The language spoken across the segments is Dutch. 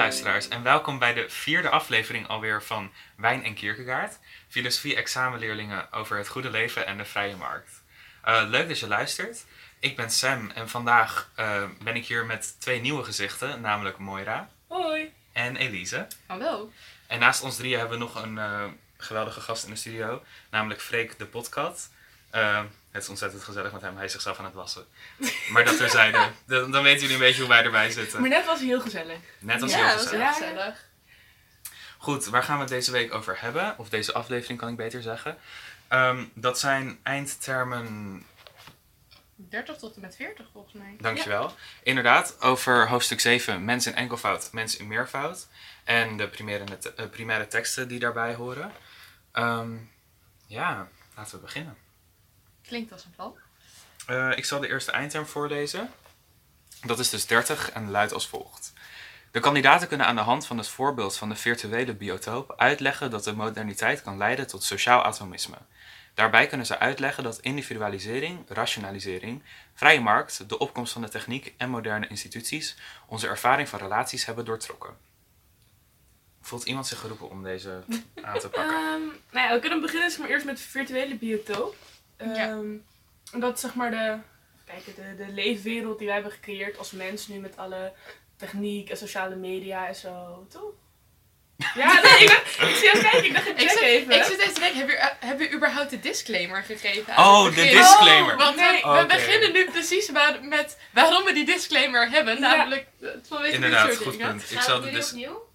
luisteraars en welkom bij de vierde aflevering alweer van Wijn en Kierkegaard. Filosofie examenleerlingen over het goede leven en de vrije markt. Uh, leuk dat je luistert. Ik ben Sam en vandaag uh, ben ik hier met twee nieuwe gezichten, namelijk Moira. Hoi. En Elise. Hallo. En naast ons drieën hebben we nog een uh, geweldige gast in de studio, namelijk Freek de Podcast. Het is ontzettend gezellig met hem. Hij is zichzelf aan het wassen. Maar dat terzijde. dan, dan weten jullie een beetje hoe wij erbij zitten. Maar net was hij heel gezellig. Net was ja, heel gezellig. Ja, gezellig. Goed, waar gaan we het deze week over hebben? Of deze aflevering kan ik beter zeggen. Um, dat zijn eindtermen... 30 tot en met 40 volgens mij. Dankjewel. Ja. Inderdaad, over hoofdstuk 7, mens in enkelvoud, mens in meervoud. En de primaire, te uh, primaire teksten die daarbij horen. Um, ja, laten we beginnen. Klinkt als een plan. Uh, ik zal de eerste eindterm voorlezen. Dat is dus 30 en luidt als volgt. De kandidaten kunnen aan de hand van het voorbeeld van de virtuele biotoop uitleggen dat de moderniteit kan leiden tot sociaal atomisme. Daarbij kunnen ze uitleggen dat individualisering, rationalisering, vrije markt, de opkomst van de techniek en moderne instituties onze ervaring van relaties hebben doortrokken. Voelt iemand zich geroepen om deze aan te pakken? Um, nou ja, we kunnen beginnen maar, eerst met de virtuele biotoop. Um, ja. Dat zeg maar de, kijk, de, de leefwereld die wij hebben gecreëerd als mens nu met alle techniek en sociale media en zo, toch? Ja, nee, ik, ik zie jou kijken, ik dacht ik check zit, even. Ik zit even te denken, heb je, heb je überhaupt de disclaimer gegeven? Oh, de disclaimer. Oh, want nee. we, we okay. beginnen nu precies waar, met waarom we die disclaimer hebben, ja. namelijk vanwege Inderdaad, dit soort goed dingen. punt. Ik zal de dis opnieuw?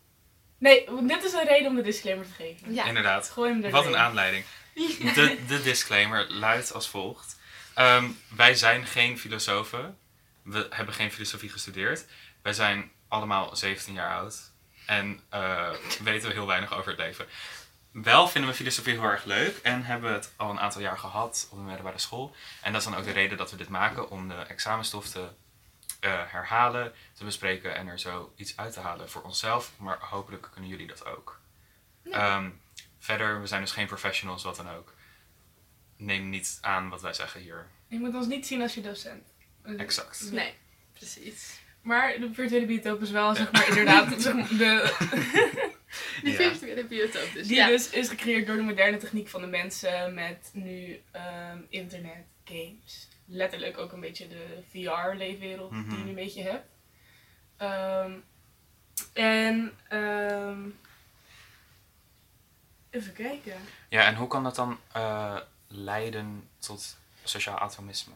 Nee, dit is een reden om de disclaimer te geven. Ja. Inderdaad. Gooi hem Wat een aanleiding. De, de disclaimer luidt als volgt. Um, wij zijn geen filosofen. We hebben geen filosofie gestudeerd. Wij zijn allemaal 17 jaar oud. En uh, weten we heel weinig over het leven. Wel vinden we filosofie heel erg leuk. En hebben we het al een aantal jaar gehad op de middelbare school. En dat is dan ook de reden dat we dit maken. Om de examenstof te uh, herhalen, te bespreken. En er zo iets uit te halen voor onszelf. Maar hopelijk kunnen jullie dat ook. Ja. Um, verder, we zijn dus geen professionals, wat dan ook. Neem niet aan wat wij zeggen hier. Je moet ons niet zien als je docent. Exact. Nee, precies. Maar de virtuele biotoop is wel, zeg maar, inderdaad, de... Die Ja. virtuele biotoop dus. Die ja. dus is gecreëerd door de moderne techniek van de mensen met nu ehm, internet, games. Letterlijk ook een beetje de VR-leefwereld die je Mhm. nu een beetje hebt. Ehm, en ehm, even kijken. Ja, en hoe kan dat dan eh, leiden tot sociaal atomisme?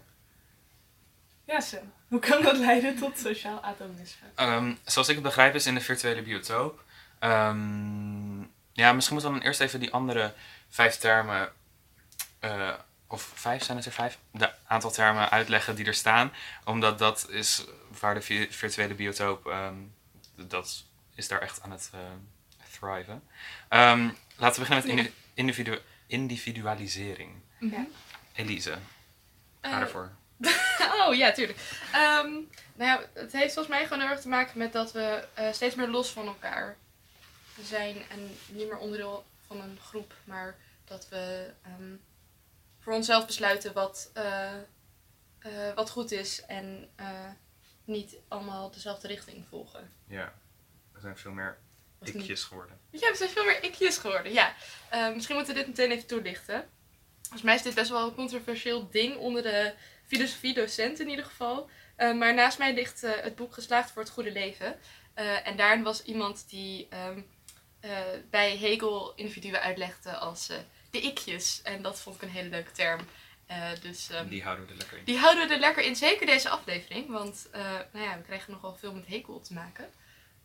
Ja, Sam. Hoe kan dat leiden tot sociaal atomisme? Ehm, zoals ik het begrijp is in de virtuele biotoop. ehm, ja, misschien moeten we dan eerst even die andere vijf termen. eh, of vijf zijn het er vijf? De aantal termen uitleggen die er staan. Omdat dat is waar de vi- virtuele biotoop. ehm, dat is daar echt aan het eh, thriven. Laten we beginnen met indi- individu- individualisering. Ja. Elise, ga Eh, ervoor. oh ja, tuurlijk. Ehm, nou ja, het heeft volgens mij gewoon heel erg te maken met dat we eh, steeds meer los van elkaar zijn en niet meer onderdeel van een groep, maar dat we ehm, voor onszelf besluiten wat, eh, eh, wat goed is en eh, niet allemaal dezelfde richting volgen. Ja, er zijn veel meer ikjes geworden. Ja, we zijn veel meer ikjes geworden, ja. Eh, misschien moeten we dit meteen even toelichten. Volgens mij is dit best wel een controversieel ding onder de filosofie-docenten in ieder geval. Eh, maar naast mij ligt eh, het boek Geslaagd voor het Goede Leven. En daarin was iemand die ehm, eh, bij Hegel individuen uitlegde als de ikjes. En dat vond ik een hele leuke term. Dus ehm, Die houden we er lekker in. die houden we er lekker in, zeker deze aflevering. Want nou ja, we krijgen nogal veel met Hegel te maken.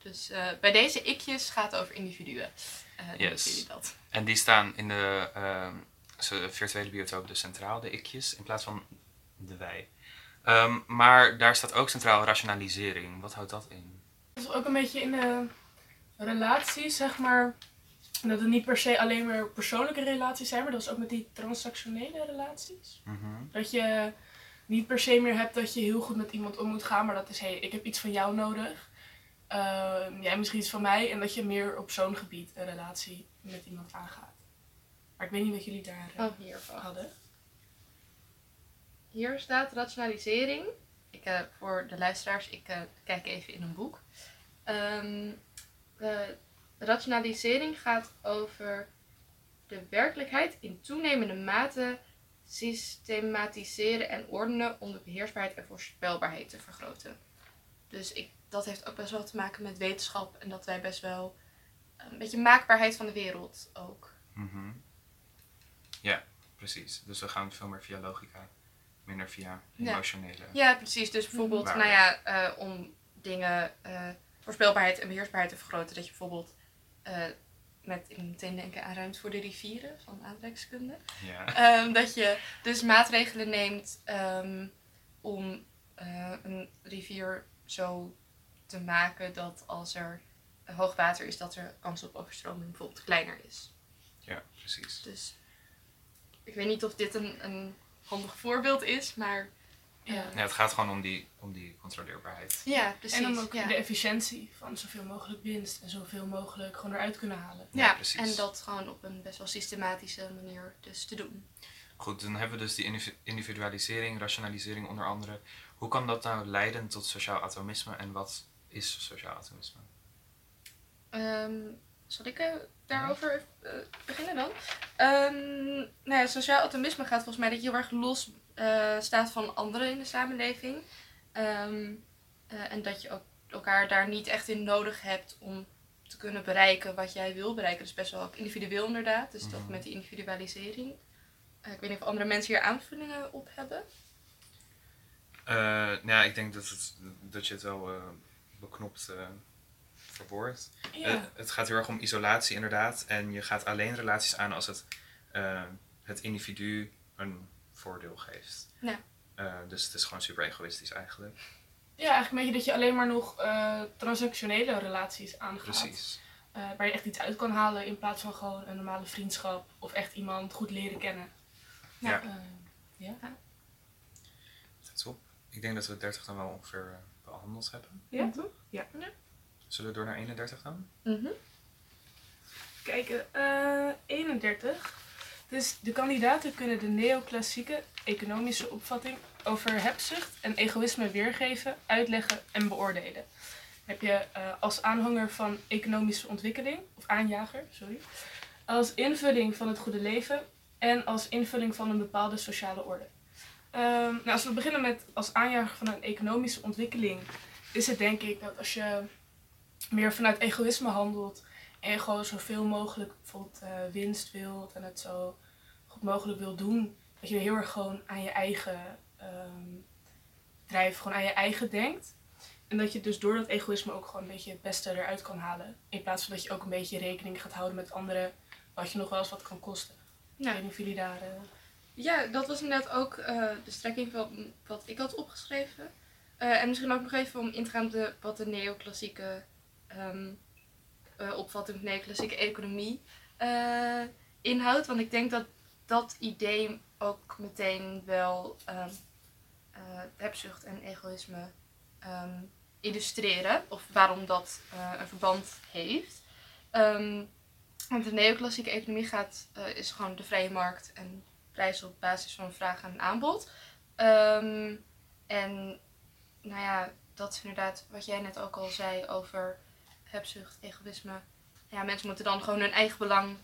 Dus eh, bij deze ikjes gaat het over individuen. Eh Yes. dat. En die staan in de ehm, zo- virtuele biotoop dus centraal, de ikjes, in plaats van de wij. Ehm, maar daar staat ook centraal rationalisering. Wat houdt dat in? Dat is ook een beetje in de relaties, zeg maar. Dat het niet per se alleen maar persoonlijke relaties zijn, maar dat is ook met die transactionele relaties. Mhm. Dat je niet per se meer hebt dat je heel goed met iemand om moet gaan, maar dat is hé, hey, ik heb iets van jou nodig. Ehm, jij misschien iets van mij. En dat je meer op zo'n gebied een relatie met iemand aangaat. Maar ik weet niet wat jullie daar eh, Oh, hier. hadden. Hier staat rationalisering. Ik, eh, voor de luisteraars, ik eh, kijk even in een boek. Ehm, rationalisering gaat over de werkelijkheid in toenemende mate systematiseren en ordenen om de beheersbaarheid en voorspelbaarheid te vergroten. Dus ik, dat heeft ook best wel te maken met wetenschap en dat wij best wel een beetje maakbaarheid van de wereld ook. Mhm. Ja, precies. Dus we gaan veel meer via logica, minder via emotionele. Ja, precies. Dus bijvoorbeeld, nou ja, eh, om dingen, eh, voorspelbaarheid en beheersbaarheid te vergroten. Dat je bijvoorbeeld eh, met, ik moet meteen denken aan ruimte voor de rivieren van aantrekkingskunde. Ja. Ehm, dat je dus maatregelen neemt ehm, om een rivier zo te maken dat als er hoog water is, dat er kans op overstroming bijvoorbeeld kleiner is. ja, precies. Dus ik weet niet of dit een, een handig voorbeeld is, maar Ja. Ja, het gaat gewoon om die, om die controleerbaarheid. ja, precies. En dan ook ja. de efficiëntie van zoveel mogelijk winst en zoveel mogelijk gewoon eruit kunnen halen. Ja, Ja, precies. en dat gewoon op een best wel systematische manier dus te doen. Goed, dan hebben we dus die individu- individualisering, rationalisering onder andere. Hoe kan dat nou leiden tot sociaal atomisme en wat is sociaal atomisme? Ehm, zal ik eh, daarover eh, beginnen dan? Ehm, nou ja, sociaal atomisme gaat volgens mij dat je heel erg los eh, staat van anderen in de samenleving. Ehm, eh, en dat je ook elkaar daar niet echt in nodig hebt om te kunnen bereiken wat jij wil bereiken. Dus best wel ook individueel inderdaad. Dus dat Mhm. met die individualisering. Ik weet niet of andere mensen hier aanvullingen op hebben. Eh, nou ja, ik denk dat, het, dat je het wel eh, beknopt eh verwoordt. Ja. Het gaat heel erg om isolatie inderdaad. En je gaat alleen relaties aan als het het individu een voordeel geeft. Ja. Dus het is gewoon super egoïstisch eigenlijk. ja, eigenlijk een beetje dat je alleen maar nog transactionele relaties aangaat. Precies. waar je echt iets uit kan halen in plaats van gewoon een normale vriendschap of echt iemand goed leren kennen. Ja. Ja. Ik denk dat we 30 dan wel ongeveer eh, behandeld hebben. Ja, toch? Ja. Zullen we door naar 31 dan? Mhm. Kijken, eh 31. Dus de kandidaten kunnen de neoclassieke economische opvatting over hebzucht en egoïsme weergeven, uitleggen en beoordelen. Heb je eh, als aanhanger van economische ontwikkeling, of aanjager, sorry, als invulling van het goede leven en als invulling van een bepaalde sociale orde. Ehm, nou, als we beginnen met als aanjager van een economische ontwikkeling, is het denk ik dat als je meer vanuit egoïsme handelt en gewoon zoveel mogelijk bijvoorbeeld eh, winst wilt en het zo goed mogelijk wil doen, dat je heel erg gewoon aan je eigen ehm drijf, gewoon aan je eigen denkt. En dat je dus door dat egoïsme ook gewoon een beetje het beste eruit kan halen. In plaats van dat je ook een beetje rekening gaat houden met anderen, wat je nog wel eens wat kan kosten. Ik Ja. weet niet of jullie daar... eh, Ja, dat was inderdaad ook eh, de strekking van wat ik had opgeschreven. Eh, en misschien ook nog even om in te gaan de, wat de neoclassieke ehm, eh, opvatting neoclassieke economie inhoudt. Want ik denk dat dat idee ook meteen wel ehm, eh, hebzucht en egoïsme ehm, illustreren. Of waarom dat een verband heeft. Want de neoclassieke economie gaat, is gewoon de vrije markt en prijzen op basis van vraag en aanbod. Ehm, en nou ja, dat is inderdaad wat jij net ook al zei over hebzucht, egoïsme. Ja, mensen moeten dan gewoon hun eigen belang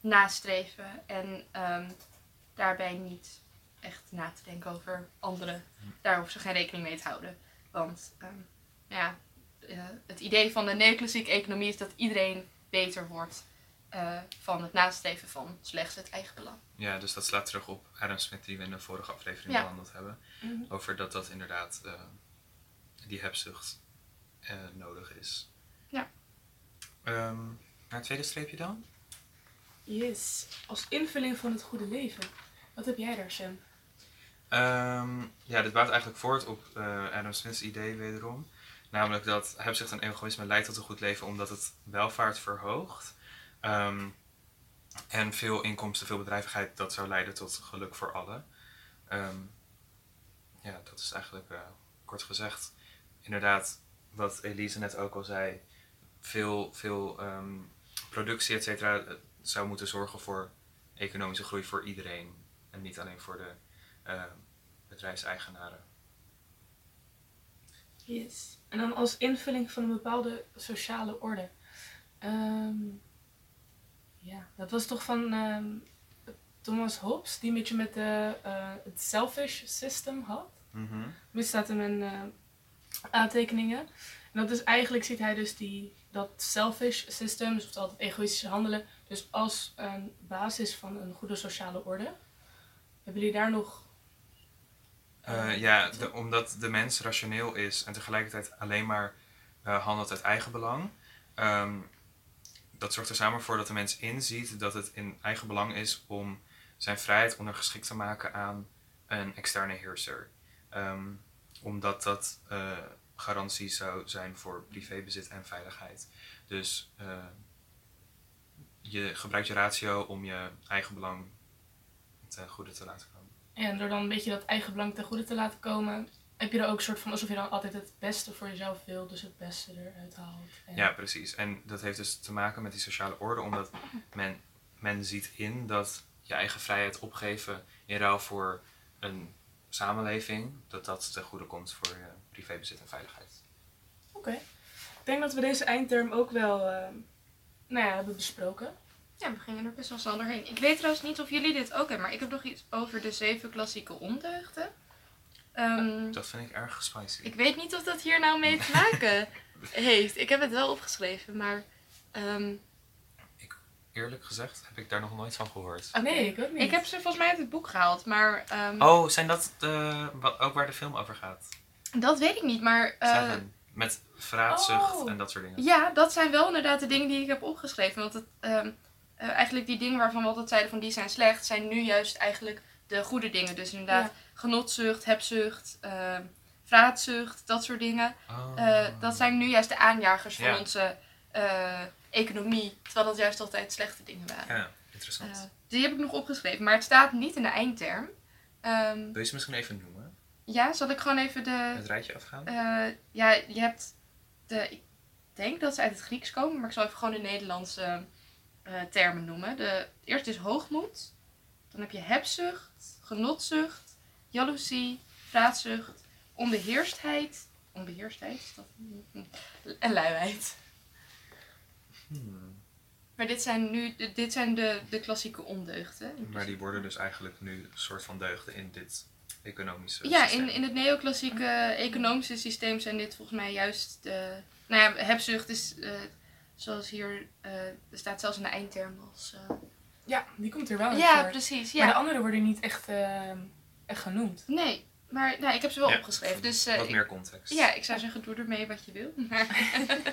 nastreven en ehm, daarbij niet echt na te denken over anderen. Daar hoeven ze geen rekening mee te houden. Want ehm, ja, eh, het idee van de neoclassieke economie is dat iedereen beter wordt eh, van het nastreven van slechts het eigen belang. Ja, dus dat slaat terug op Adam Smith die we in de vorige aflevering Ja. behandeld hebben. Over dat dat inderdaad eh, die hebzucht eh, nodig is. Ja. Ehm, naar het tweede streepje dan? Yes. Als invulling van het goede leven. Wat heb jij daar, Sam? Ehm, ja, dit bouwt eigenlijk voort op eh, Adam Smith's idee wederom. Namelijk dat hebzucht en egoïsme leidt tot een goed leven omdat het welvaart verhoogt. Ehm, en veel inkomsten, veel bedrijvigheid, dat zou leiden tot geluk voor allen. Ehm, ja, dat is eigenlijk eh, kort gezegd. Inderdaad, wat Elise net ook al zei, veel, veel ehm, productie, et cetera, eh, zou moeten zorgen voor economische groei voor iedereen. En niet alleen voor de eh, bedrijfseigenaren. Yes. En dan als invulling van een bepaalde sociale orde. Ja, dat was toch van ehm, Thomas Hobbes, die een beetje met de, eh, het selfish system had. Dit staat in mijn aantekeningen. En dat is eigenlijk, ziet hij dus die, dat selfish system, dus altijd egoïstische handelen, dus als een basis van een goede sociale orde. Hebben jullie daar nog... Eh, ja, de- omdat de mens rationeel is en tegelijkertijd alleen maar eh, handelt uit eigen belang. ehm, dat zorgt er samen voor dat de mens inziet dat het in eigen belang is om zijn vrijheid ondergeschikt te maken aan een externe heerser. Ehm, omdat dat eh, garantie zou zijn voor privébezit en veiligheid. Dus eh, je gebruikt je ratio om je eigen belang ten goede te laten komen. En door dan een beetje dat eigen belang ten goede te laten komen, heb je er ook een soort van alsof je dan altijd het beste voor jezelf wil, dus het beste eruit haalt. En Ja, precies. En dat heeft dus te maken met die sociale orde, omdat men, men ziet in dat je eigen vrijheid opgeven in ruil voor een samenleving, dat dat ten goede komt voor je privébezit en veiligheid. Oké. Ik denk dat we deze eindterm ook wel eh, nou ja, hebben besproken. Ja, we gingen er best wel snel doorheen. Ik weet trouwens niet of jullie dit ook hebben, maar ik heb nog iets over de zeven klassieke ondeugden. Ehm, Dat vind ik erg spicy. ik weet niet of dat hier nou mee te maken heeft. Ik heb het wel opgeschreven, maar... ehm, Eerlijk gezegd heb ik daar nog nooit van gehoord. oké. Nee, ik ook niet. Ik heb ze volgens mij uit het boek gehaald, maar ehm, Oh, zijn dat de, ook waar de film over gaat? dat weet ik niet. Maar eh, Seven. Met vraatzucht Oh. en dat soort dingen. ja, dat zijn wel inderdaad de dingen die ik heb opgeschreven. Want het, ehm, eh, eigenlijk die dingen waarvan we altijd zeiden van die zijn slecht, zijn nu juist eigenlijk de goede dingen. Dus inderdaad genotzucht, hebzucht, ehm vraatzucht, dat soort dingen. Oh. Eh, dat zijn nu juist de aanjagers van Ja. onze eh, economie. Terwijl dat juist altijd slechte dingen waren. Ja, interessant. Eh, die heb ik nog opgeschreven, maar het staat niet in de eindterm. Ehm, Wil je ze misschien even noemen? ja, zal ik gewoon even de... Het rijtje afgaan? ja, je hebt de... Ik denk dat ze uit het Grieks komen, maar ik zal even gewoon de Nederlandse termen noemen. De eerste is hoogmoed. Dan heb je hebzucht, genotzucht, jaloezie, vraatzucht, onbeheerstheid. Onbeheerstheid? Is dat... En luiheid. Hmm. Maar dit zijn nu de- dit zijn de, de klassieke ondeugden. Maar die worden dus eigenlijk nu een soort van deugden in dit economische Ja, systeem. in, in het neoclassieke economische systeem zijn dit volgens mij juist de... Nou ja, hebzucht is, eh, zoals hier, eh, er staat zelfs in de eindterm als... eh, Ja, die komt er wel in Ja, voor. precies. Maar de Ja. anderen worden niet echt, echt genoemd. Nee, maar nou, ik heb ze wel Ja, opgeschreven. Dus eh, Wat ik- meer context. ja, ik zou zeggen, doe ermee wat je wil. Maar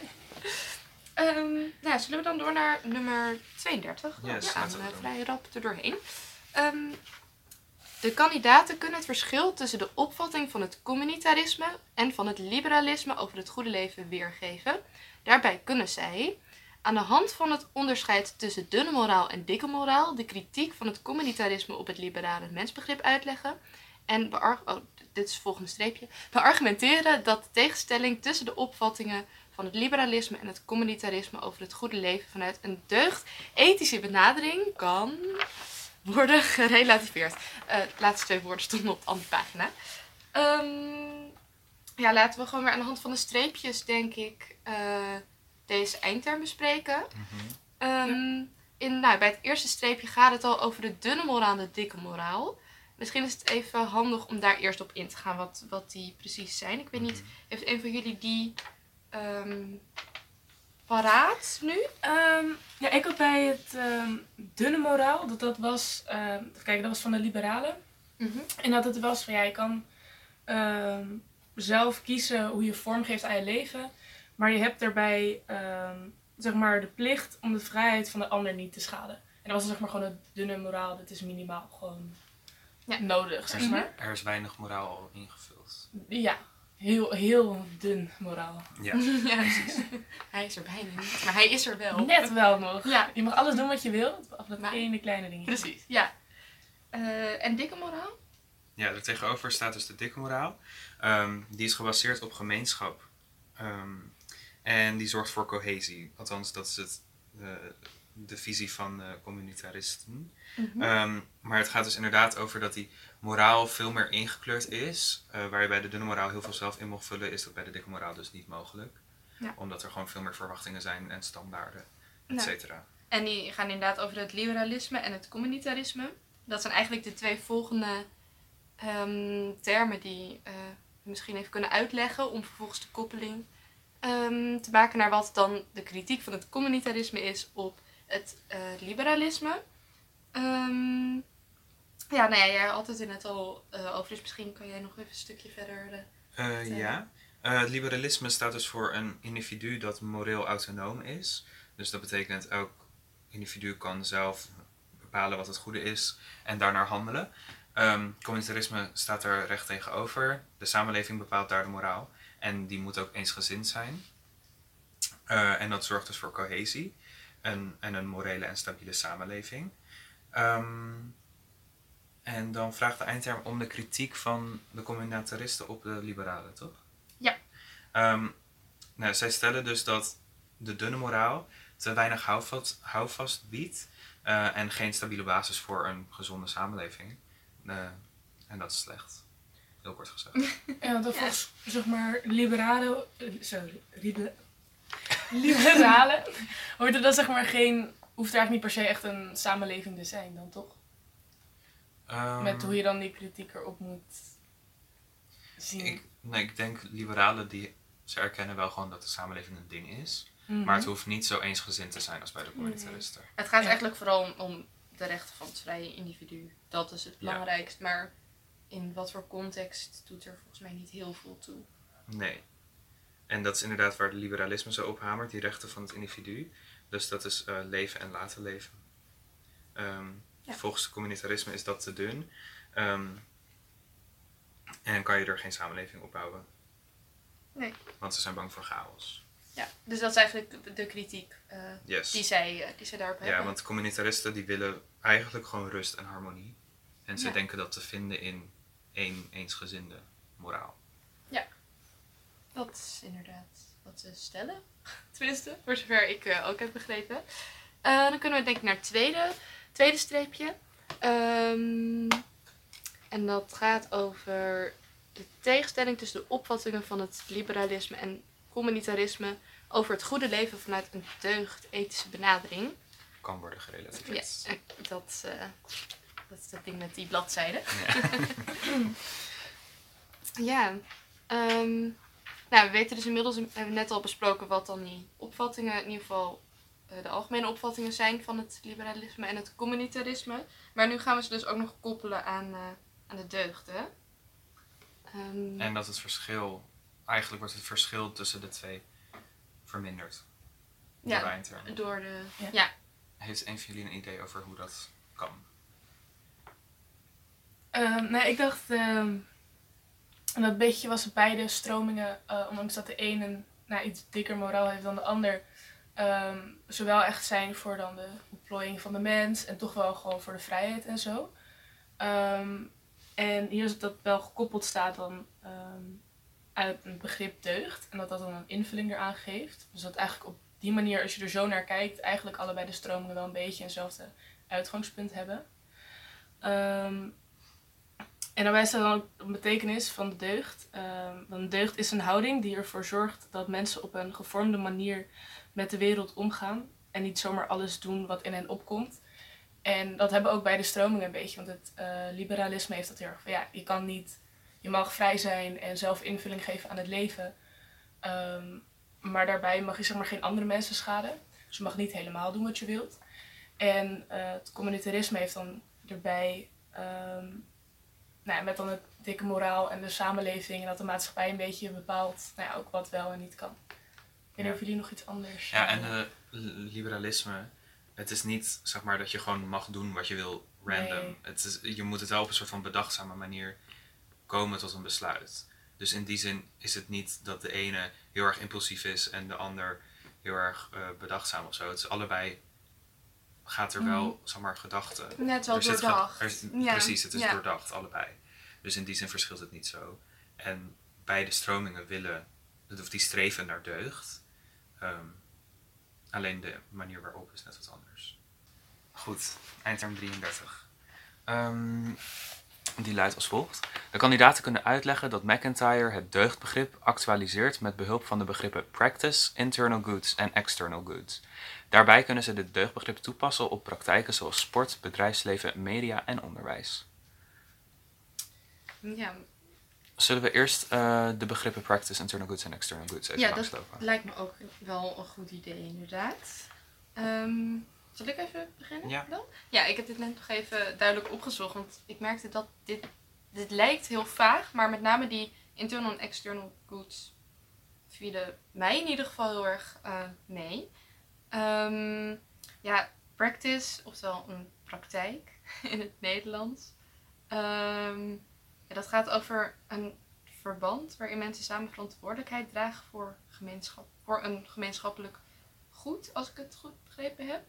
Ehm, nou, zullen we dan door naar nummer 32? Yes, ja, we doen. vrij rap er doorheen. Ehm, de kandidaten kunnen het verschil tussen de opvatting van het communitarisme en van het liberalisme over het goede leven weergeven. Daarbij kunnen zij aan de hand van het onderscheid tussen dunne moraal en dikke moraal de kritiek van het communitarisme op het liberale mensbegrip uitleggen. En oh, dit is het volgende streepje. Beargumenteren dat de tegenstelling tussen de opvattingen van het liberalisme en het communitarisme over het goede leven vanuit een deugd ethische benadering kan worden gerelativeerd. Eh de laatste twee woorden stonden op de andere pagina. Ehm, ja, laten we gewoon weer aan de hand van de streepjes, denk ik, eh, deze eindterm bespreken. Mhm. Ehm, in, nou, bij het eerste streepje gaat het al over de dunne moraal en de dikke moraal. Misschien is het even handig om daar eerst op in te gaan, wat, wat die precies zijn. Ik weet niet, Mhm. heeft een van jullie die ehm, paraat nu? Ehm, ja, ik had bij het ehm, dunne moraal, dat dat was, ehm, even kijken, dat was van de liberalen. En dat het was van ja, je kan ehm, zelf kiezen hoe je vorm geeft aan je leven. Maar je hebt daarbij ehm, zeg maar de plicht om de vrijheid van de ander niet te schaden. En dat was zeg maar gewoon het dunne moraal. Dat is minimaal gewoon Ja. nodig, zeg Mhm. maar. Er is weinig moraal al ingevuld. Ja, heel, heel dun moraal. Ja. ja, precies. hij is er bijna niet, maar hij is er wel. Net wel nog. Ja, Je mag alles doen wat je wil, behalve dat Maar- ene kleine dingetje. precies. Ja. Eh, en dikke moraal? Ja, er tegenover staat dus de dikke moraal. Ehm, die is gebaseerd op gemeenschap. Ehm, en die zorgt voor cohesie. Althans, dat is het, eh, de visie van eh, communitaristen. Ehm, maar het gaat dus inderdaad over dat die moraal veel meer ingekleurd is. Eh, waar je bij de dunne moraal heel veel zelf in mocht vullen, is dat bij de dikke moraal dus niet mogelijk. Ja. Omdat er gewoon veel meer verwachtingen zijn en standaarden. et cetera. En die gaan inderdaad over het liberalisme en het communitarisme. Dat zijn eigenlijk de twee volgende ehm, termen die we misschien even kunnen uitleggen om vervolgens de koppeling ehm, te maken naar wat dan de kritiek van het communitarisme is op het eh, liberalisme. Ehm, ja, nou ja, jij had het er net al eh, over, dus misschien kan jij nog even een stukje verder. Uh, ja, het liberalisme staat dus voor een individu dat moreel autonoom is. Dus dat betekent elk individu kan zelf bepalen wat het goede is en daarnaar handelen. Um, communitarisme staat er recht tegenover. De samenleving bepaalt daar de moraal. En die moet ook eensgezind zijn. Uh, en dat zorgt dus voor cohesie en, en een morele en stabiele samenleving. Um, en dan vraagt de eindterm om de kritiek van de communitaristen op de liberalen, toch? Ja. Um, nou, zij stellen dus dat de dunne moraal te weinig houvast, houvast biedt uh, en geen stabiele basis voor een gezonde samenleving. Uh, en dat is slecht. Heel kort gezegd. Ja, want volgens, zeg maar, liberalen... Sorry, liberalen hoort er dan zeg maar geen... Hoeft er eigenlijk niet per se echt een samenleving te zijn dan, toch? Um, Met hoe je dan die kritiek erop moet zien. Ik, nee, ik denk liberalen die ze erkennen wel gewoon dat de samenleving een ding is. Mhm. Maar het hoeft niet zo eensgezind te zijn als bij de communitaristen. Het gaat eigenlijk vooral om, om, de rechten van het vrije individu. Dat is het belangrijkst. Maar in wat voor context doet er volgens mij niet heel veel toe. Nee. En dat is inderdaad waar de liberalisme zo op hamert, die rechten van het individu. Dus dat is uh, leven en laten leven. Um, ja. Volgens het communitarisme is dat te dun. Um, en kan je er geen samenleving opbouwen. Nee. Want ze zijn bang voor chaos. Ja, dus dat is eigenlijk de, kritiek uh, yes. die, zij, uh, die zij daarop hebben. Ja, want communitaristen die willen eigenlijk gewoon rust en harmonie. En ze ja. denken dat te vinden in één eensgezinde moraal. Ja, dat is inderdaad wat ze stellen. Tenminste, voor zover ik uh, ook heb begrepen. dan kunnen we denk ik naar het tweede, tweede streepje. Um, en dat gaat over de tegenstelling tussen de opvattingen van het liberalisme en communitarisme over het goede leven vanuit een deugd-ethische benadering. Kan worden gerelativeerd. Ja, dat, uh, dat is dat ding met die bladzijden. Ja, ja um, nou, we weten dus inmiddels, hebben we net al besproken wat dan die opvattingen, in ieder geval uh, de algemene opvattingen zijn van het liberalisme en het communitarisme. Maar nu gaan we ze dus ook nog koppelen aan, uh, aan de deugden. Um, en dat het verschil eigenlijk wordt het verschil tussen de twee verminderd. Ja, door de... Ja. ja. Heeft een van jullie een idee over hoe dat kan? Nee, ik dacht... Um, dat beetje was beide stromingen, uh, ondanks dat de ene een nou, iets dikker moraal heeft dan de ander... Um, zowel echt zijn voor dan de ontplooiing van de mens en toch wel gewoon voor de vrijheid en zo. En hier is dat wel gekoppeld staat dan um, uit een begrip deugd. En dat dat dan een invulling eraan geeft. Dus dat eigenlijk op die manier, als je er zo naar kijkt, eigenlijk allebei de stromingen wel een beetje eenzelfde uitgangspunt hebben. En daarbij staat dan ook de betekenis van de deugd. Um, want deugd is een houding die ervoor zorgt dat mensen op een gevormde manier met de wereld omgaan. En niet zomaar alles doen wat in hen opkomt. En dat hebben ook beide stromingen een beetje. Want het uh, liberalisme heeft dat heel erg van ja, je kan niet je mag vrij zijn en zelf invulling geven aan het leven. Ehm, maar daarbij mag je zeg maar geen andere mensen schaden. Dus je mag niet helemaal doen wat je wilt. En uh, het communitarisme heeft dan erbij, um, nou met dan het dikke moraal en de samenleving en dat de maatschappij een beetje bepaalt nou ja, ook wat wel en niet kan. Ik weet niet of jullie nog iets anders. Ja, en uh, liberalisme, het is niet zeg maar dat je gewoon mag doen wat je wil random. Nee. Het is, je moet het wel op een soort van bedachtzame manier komen tot een besluit. Dus in die zin is het niet dat de ene heel erg impulsief is en de ander heel erg uh, bedachtzaam of zo. Het is allebei gaat er wel, mm. zeg maar, gedachten. Net wel doordacht. ja. Precies, het is doordacht, allebei. Dus in die zin verschilt het niet zo. En beide stromingen willen, of die streven naar deugd. Um, alleen de manier waarop is net wat anders. Goed, eindterm 33. Um, Die luidt als volgt. De kandidaten kunnen uitleggen dat McIntyre het deugdbegrip actualiseert met behulp van de begrippen practice, internal goods en external goods. Daarbij kunnen ze dit deugdbegrip toepassen op praktijken zoals sport, bedrijfsleven, media en onderwijs. Ja, Zullen we eerst eh, de begrippen practice, internal goods en external goods even Ja, dat- langslopen? lijkt me ook wel een goed idee inderdaad. Ehm, zal ik even beginnen Ja. dan? Ja, ik heb dit net nog even duidelijk opgezocht, want ik merkte dat dit, dit lijkt heel vaag, maar met name die internal en external goods vielen mij in ieder geval heel erg eh, mee. Ehm, ja, practice, oftewel een praktijk in het Nederlands. Ehm, ja, dat gaat over een verband waarin mensen samen verantwoordelijkheid dragen voor, gemeenschap, voor een gemeenschappelijk goed, als ik het goed begrepen heb.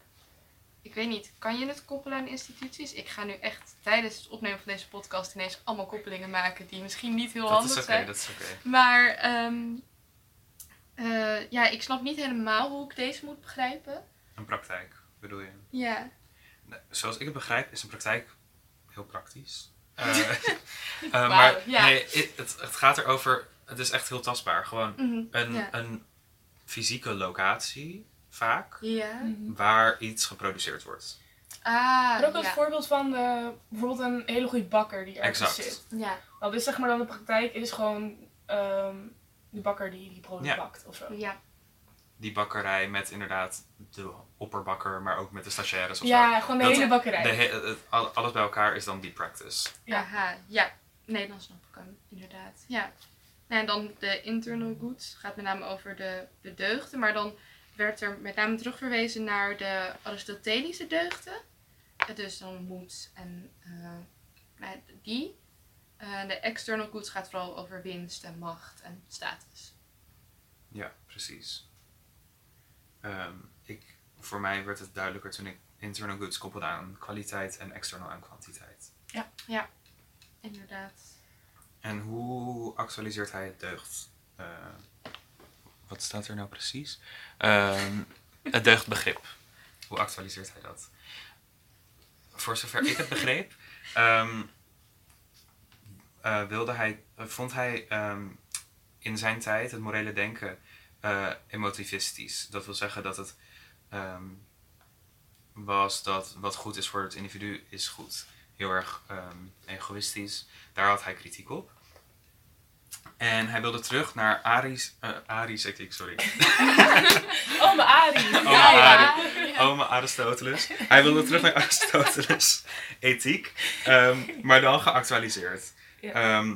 Ik weet niet, kan je het koppelen aan instituties? Ik ga nu echt tijdens het opnemen van deze podcast ineens allemaal koppelingen maken die misschien niet heel Dat handig is oké, zijn. dat is oké. Maar ehm, eh, ja, ik snap niet helemaal hoe ik deze moet begrijpen. Een praktijk, bedoel je? Ja. Nee, Zoals ik het begrijp, is een praktijk heel praktisch. Eh, eh, maar ja. nee, het, het, het gaat erover, het is echt heel tastbaar. Gewoon Mhm. een, Ja. een fysieke locatie, vaak, Ja. waar iets geproduceerd wordt. Ah, Maar ook als ja. voorbeeld van eh, bijvoorbeeld een hele goede bakker die ergens Exact. zit. Ja. Dat is zeg maar dan de praktijk, is gewoon ehm de bakker die die broden Ja. bakt of zo. Ja. Die bakkerij met inderdaad de opperbakker, maar ook met de stagiaires of Ja, gewoon de Dat- hele bakkerij. De he- het- al- alles bij elkaar is dan die practice. Ja. Aha, ja. Nee, dan snap ik hem, inderdaad. Ja. Nou, en dan de internal goods gaat met name over de, de deugden, maar dan werd er met name terugverwezen naar de Aristotelische deugden. Dus dan moed en eh, nou, die. Eh, de external goods gaat vooral over winst en macht en status. Ja, precies. Ehm, ik, voor mij werd het duidelijker toen ik internal goods koppelde aan kwaliteit en external aan kwantiteit. Inderdaad. En hoe actualiseert hij het deugd? Eh, wat staat er nou precies? Ehm, het deugdbegrip. Hoe actualiseert hij dat? Voor zover ik het begreep, ehm, eh, wilde hij, eh, vond hij ehm, in zijn tijd het morele denken eh, emotivistisch. Dat wil zeggen dat het ehm, was dat wat goed is voor het individu is goed. Heel erg ehm, egoïstisch. Daar had hij kritiek op. En hij wilde terug naar Aries, Aries, ik, sorry. Oh, mijn Arie! Oh, ja, ja. Arie. Oh, maar Aristoteles. Hij wilde terug naar Aristoteles ethiek, maar dan geactualiseerd. Ja. Ehm,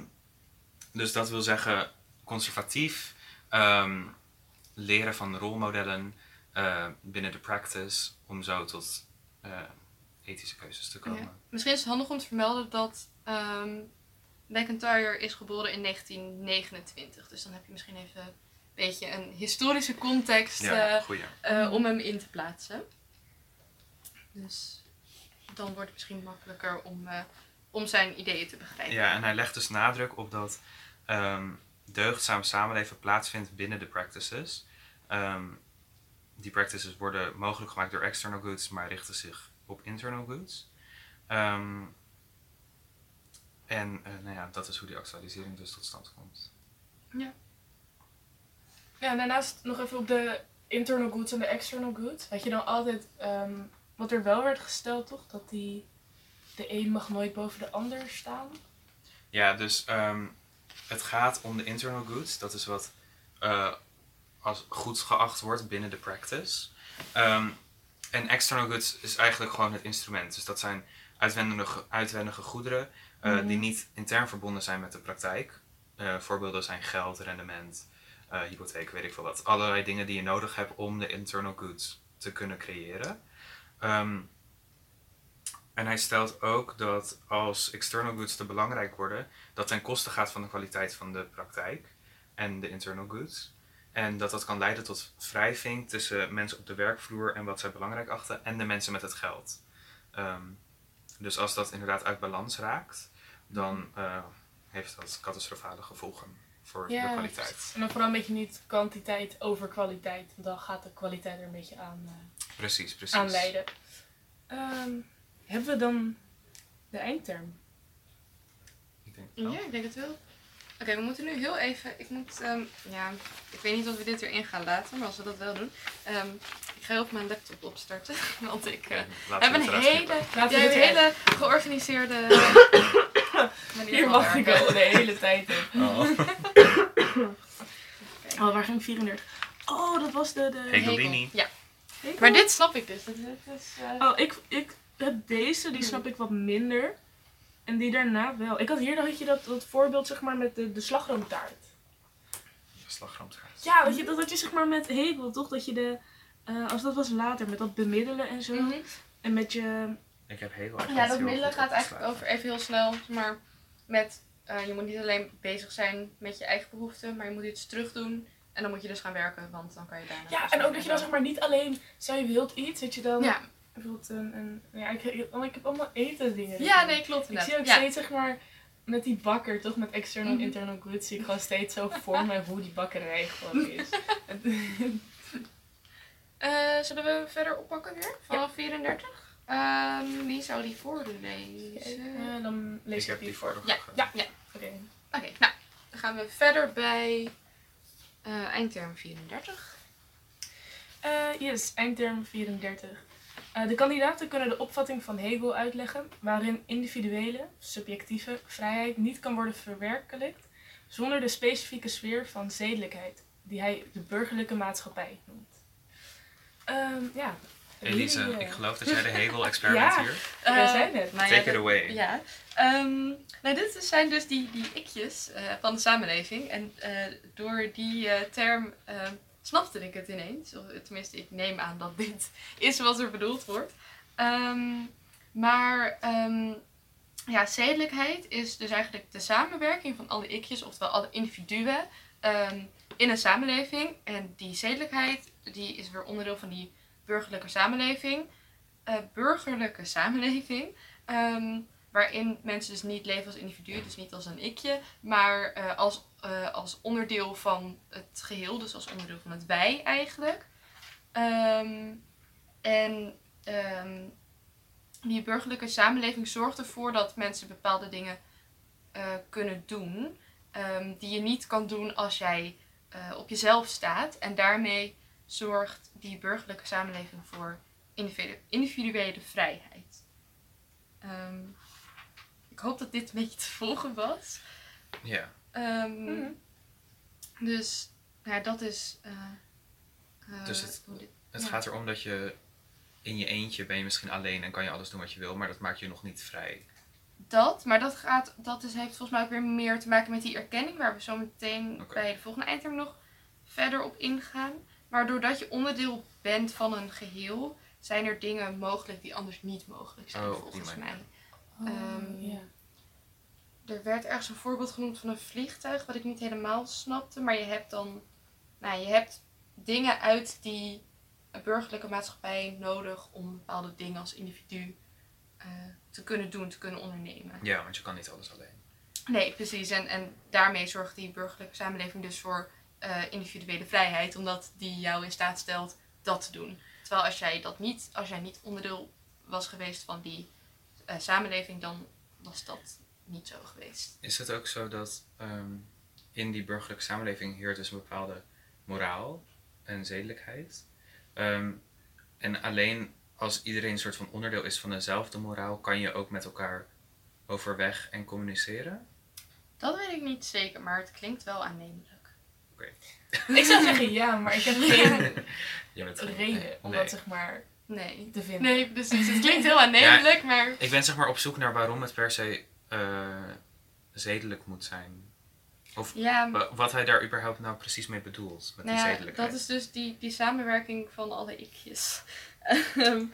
dus dat wil zeggen conservatief, ehm, leren van rolmodellen eh, binnen de practice, om zo tot eh, ethische keuzes te komen. Ja. Misschien is het handig om te vermelden dat ehm McIntyre is geboren in 1929. Dus dan heb je misschien even een beetje een historische context Ja, eh, om hem in te plaatsen. Dus dan wordt het misschien makkelijker om, om zijn ideeën te begrijpen. Ja, en hij legt dus nadruk op dat ehm deugdzaam samenleven plaatsvindt binnen de practices. Ehm, die practices worden mogelijk gemaakt door external goods, maar richten zich op internal goods. Ehm, en eh, nou ja, dat is hoe die actualisering dus tot stand komt. Ja, en daarnaast nog even op de internal goods en de external goods. Had je dan altijd, wat er wel werd gesteld toch, dat die, de een mag nooit boven de ander staan. Ja, dus ehm, het gaat om de internal goods. Dat is wat eh, als goed geacht wordt binnen de practice. Ehm, en external goods is eigenlijk gewoon het instrument. Dus dat zijn uitwendige, uitwendige goederen eh, Mhm. die niet intern verbonden zijn met de praktijk. Eh, voorbeelden zijn geld, rendement, hypotheek, weet ik veel wat. Allerlei dingen die je nodig hebt om de internal goods te kunnen creëren. Ehm, en hij stelt ook dat als external goods te belangrijk worden, dat ten koste gaat van de kwaliteit van de praktijk en de internal goods. En dat dat kan leiden tot wrijving tussen mensen op de werkvloer en wat zij belangrijk achten en de mensen met het geld. Ehm, dus als dat inderdaad uit balans raakt, dan eh, heeft dat catastrofale gevolgen voor de kwaliteit. En dan vooral een beetje niet kwantiteit over kwaliteit. Want dan gaat de kwaliteit er een beetje aan, eh, Precies, precies. aan leiden. Ehm, hebben we dan de eindterm? Ik denk het wel. Ja, ik denk het wel. Oké, we moeten nu heel even. Ik moet. ehm, ja, ik weet niet of we dit erin gaan laten, maar als we dat wel doen. ehm, ik ga op mijn laptop opstarten. Want ik eh, Laten heb een hele, ja, we een hele georganiseerde manier Hier mag ik al de hele tijd in. Oh. Oh, waar ging 34? Oh, dat was de... de... Hegel. Ja, Hegel? maar dit snap ik dus. Is, eh, Oh, ik, ik heb deze, die snap ik wat minder. En die daarna wel. Ik had hier, dan had je dat, dat voorbeeld zeg maar met de, de slagroomtaart. Slagroomtaart. Ja, dat, je, dat had je zeg maar met Hegel, toch? Dat je de... eh, als dat was later, met dat bemiddelen en zo. mhm. En met je... Ik heb Hegel Ja, dat middelen gaat eigenlijk over even heel snel, zeg maar met eh, je moet niet alleen bezig zijn met je eigen behoeften, maar je moet iets terug doen. En dan moet je dus gaan werken, want dan kan je daarna. Ja, en ook dat je dan zeg maar niet alleen... Je wilt iets, dat je dan... Ja, Bijvoorbeeld een... een ja, ik, ik, ik heb allemaal eten dingen. ja nee, klopt. Ik inderdaad. zie ook ja. steeds zeg maar... Met die bakker, toch? Met external en Mhm. internal goods zie ik gewoon steeds zo voor me hoe die bakkerij gewoon is. Eh, zullen we verder oppakken weer? Vanaf 34? Ehm, wie zou die voorlezen? Eh, dan lees Ik heb die voor. Ja, Ja. ja. Oké. Oké, nou, dan gaan we verder bij eh, eindterm 34. Eh, yes, eindterm 34. Eh, de kandidaten kunnen de opvatting van Hegel uitleggen, waarin individuele, subjectieve vrijheid niet kan worden verwerkelijkt zonder de specifieke sfeer van zedelijkheid, die hij de burgerlijke maatschappij noemt. Ehm, ja. Elise, eh, ik geloof dat jij de Hegel-expert Ja. bent hier. Wij Eh, zijn het. nou ja, Take it away. Ja. Ehm, nou, dit zijn dus die, die ikjes eh, van de samenleving. En eh, door die eh, term snapte ik het ineens. Of, tenminste, ik neem aan dat dit is wat er bedoeld wordt. Ehm, maar ehm, ja, zedelijkheid is dus eigenlijk de samenwerking van alle ikjes, oftewel alle individuen, ehm, in een samenleving. En die zedelijkheid die is weer onderdeel van die burgerlijke samenleving. Eh, burgerlijke samenleving. waarin mensen dus niet leven als individu, dus niet als een ikje, maar eh, als, eh, als onderdeel van het geheel, dus als onderdeel van het wij eigenlijk. Ehm, en ehm, die burgerlijke samenleving zorgt ervoor dat mensen bepaalde dingen eh, kunnen doen, ehm, die je niet kan doen als jij eh, op jezelf staat. En daarmee zorgt die burgerlijke samenleving voor individu- individuele vrijheid. Ik hoop dat dit een beetje te volgen was. Ja. Ehm, Mhm. Dus ja, dat is. eh, eh, Dus het- dit- Het Ja. gaat erom dat je in je eentje ben je misschien alleen en kan je alles doen wat je wil, maar dat maakt je nog niet vrij. Dat, maar dat, gaat, dat is, heeft volgens mij ook weer meer te maken met die erkenning, waar we zo meteen bij de volgende eindterm nog verder op ingaan. Maar doordat je onderdeel bent van een geheel, zijn er dingen mogelijk die anders niet mogelijk zijn, Oh, volgens mij. manier. Ehm, ja. Er werd ergens een voorbeeld genoemd van een vliegtuig, wat ik niet helemaal snapte. Maar je hebt dan, nou, je hebt dingen uit die burgerlijke maatschappij nodig om bepaalde dingen als individu eh, te kunnen doen, te kunnen ondernemen. Ja, want je kan niet alles alleen. Nee, precies. En, en daarmee zorgt die burgerlijke samenleving dus voor eh, individuele vrijheid, omdat die jou in staat stelt dat te doen. Terwijl als jij dat niet, als jij niet onderdeel was geweest van die eh, samenleving, dan was dat niet zo geweest. Is het ook zo dat ehm, in die burgerlijke samenleving heert dus een bepaalde moraal en zedelijkheid? Ehm, en alleen als iedereen een soort van onderdeel is van dezelfde moraal, kan je ook met elkaar overweg en communiceren? Dat weet ik niet zeker, maar het klinkt wel aannemelijk. Ik zou zeggen ja, maar ik heb geen Je bent reden om Nee. dat zeg maar Nee. te vinden. Nee, precies. Het klinkt heel aannemelijk, maar... Ik ben zeg maar op zoek naar waarom het per se eh, zedelijk moet zijn. Of Ja, wat hij daar überhaupt nou precies mee bedoelt, met nou die ja, zedelijkheid. dat is dus die, die samenwerking van alle ikjes. Ehm,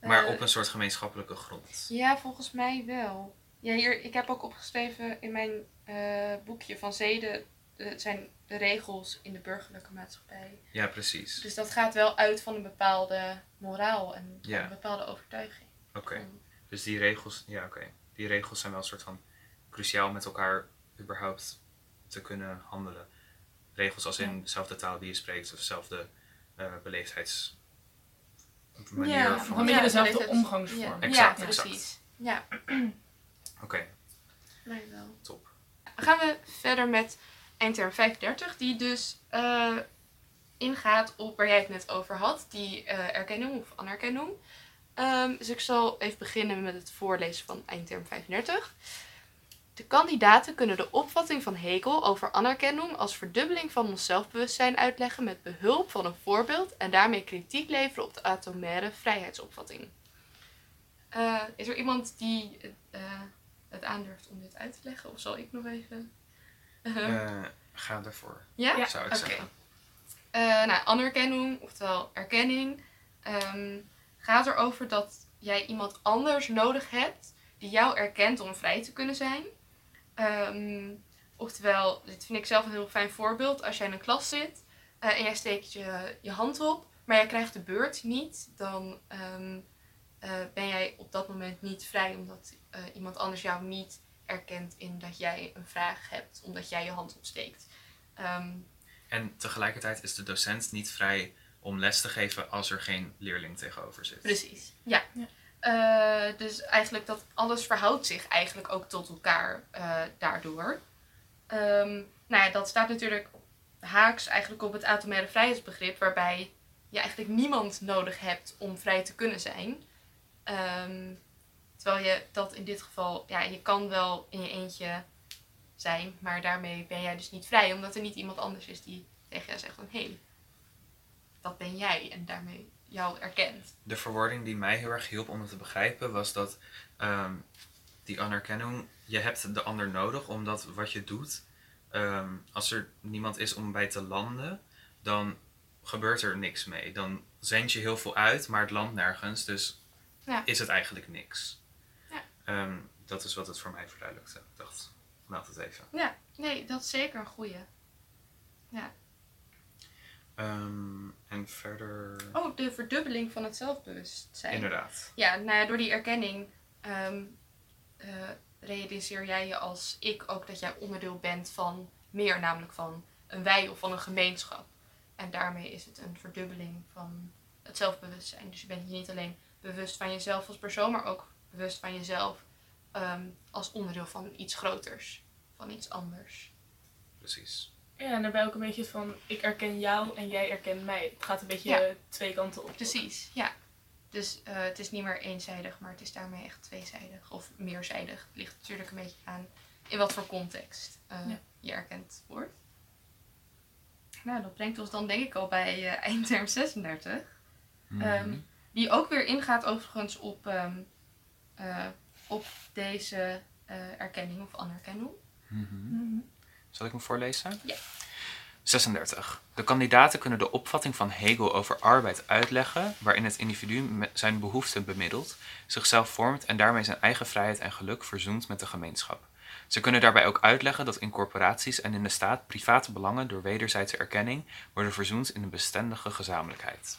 Maar eh, op een soort gemeenschappelijke grond. Ja, volgens mij wel. Ja, hier, ik heb ook opgeschreven in mijn eh, boekje van zeden. Het zijn de regels in de burgerlijke maatschappij. Ja, precies. Dus dat gaat wel uit van een bepaalde moraal en Ja. een bepaalde overtuiging. Oké. Dus die regels, ja oké. Die regels zijn wel een soort van cruciaal met elkaar überhaupt te kunnen handelen. Regels als in dezelfde taal die je spreekt of dezelfde eh beleefdheids manier Ja, van. Een beetje Ja, dezelfde beleefdheid- omgangsvorm. Ja, Exact, ja exact. precies. Ja, Oké, mij wel. top. gaan we verder met eindterm 35, die dus eh, ingaat op waar jij het net over had, die uh, erkenning of anerkenning. Um, dus ik zal even beginnen met het voorlezen van eindterm 35. De kandidaten kunnen de opvatting van Hegel over anerkenning als verdubbeling van ons zelfbewustzijn uitleggen met behulp van een voorbeeld en daarmee kritiek leveren op de atomaire vrijheidsopvatting. Uh, is er iemand die uh, het aandurft om dit uit te leggen? Of zal ik nog even? Uh, ga ervoor. Ja? Zou ik okay. zeggen. nou, anerkenning, oftewel erkenning, um, gaat erover dat jij iemand anders nodig hebt die jou erkent om vrij te kunnen zijn. Um, oftewel, dit vind ik zelf een heel fijn voorbeeld. Als jij in een klas zit uh, en jij steekt je, je hand op, maar jij krijgt de beurt niet, dan um, uh, ben jij op dat moment niet vrij omdat uh, iemand anders jou niet erkent in dat jij een vraag hebt, omdat jij je hand opsteekt. Um, en tegelijkertijd is de docent niet vrij om les te geven als er geen leerling tegenover zit. Precies, ja. ja. Uh, dus eigenlijk dat alles verhoudt zich eigenlijk ook tot elkaar uh, daardoor. Um, nou ja, dat staat natuurlijk haaks eigenlijk op het atomaire vrijheidsbegrip, waarbij je eigenlijk niemand nodig hebt om vrij te kunnen zijn. Um, terwijl je dat in dit geval, ja, je kan wel in je eentje zijn, maar daarmee ben jij dus niet vrij, omdat er niet iemand anders is die tegen jou zegt van hé, hey, dat ben jij en daarmee jou erkent. De verwoording die mij heel erg hielp om het te begrijpen was dat um, die anerkenning, je hebt de ander nodig omdat wat je doet, um, als er niemand is om bij te landen, dan gebeurt er niks mee. Dan zend je heel veel uit, maar het landt nergens, dus ja. is het eigenlijk niks. Ja. Um, dat is wat het voor mij verduidelijkte. Ik dacht, meld het even. Ja, nee, dat is zeker een goeie. Ja. Um, en verder. Oh, de verdubbeling van het zelfbewustzijn. Inderdaad. Ja, nou ja, door die erkenning um, uh, realiseer jij je als ik ook dat jij onderdeel bent van meer, namelijk van een wij of van een gemeenschap. En daarmee is het een verdubbeling van het zelfbewustzijn. Dus je bent je niet alleen bewust van jezelf als persoon, maar ook bewust van jezelf um, als onderdeel van iets groters, van iets anders. Precies. Ja, en daarbij ook een beetje van ik erken jou en jij erkent mij. Het gaat een beetje twee kanten op. Precies, ja. Dus uh, het is niet meer eenzijdig, maar het is daarmee echt tweezijdig of meerzijdig. Het ligt natuurlijk een beetje aan in wat voor context uh, ja. je erkend wordt. Nou, dat brengt ons dan denk ik al bij uh, eindterm 36. Mm -hmm. um, die ook weer ingaat overigens op, um, op deze erkenning of anerkenning. Mm -hmm. Mm -hmm. Zal ik hem voorlezen? Ja. 36. De kandidaten kunnen de opvatting van Hegel over arbeid uitleggen, waarin het individu zijn behoeften bemiddelt, zichzelf vormt en daarmee zijn eigen vrijheid en geluk verzoent met de gemeenschap. Ze kunnen daarbij ook uitleggen dat in corporaties en in de staat private belangen door wederzijdse erkenning worden verzoend in een bestendige gezamenlijkheid.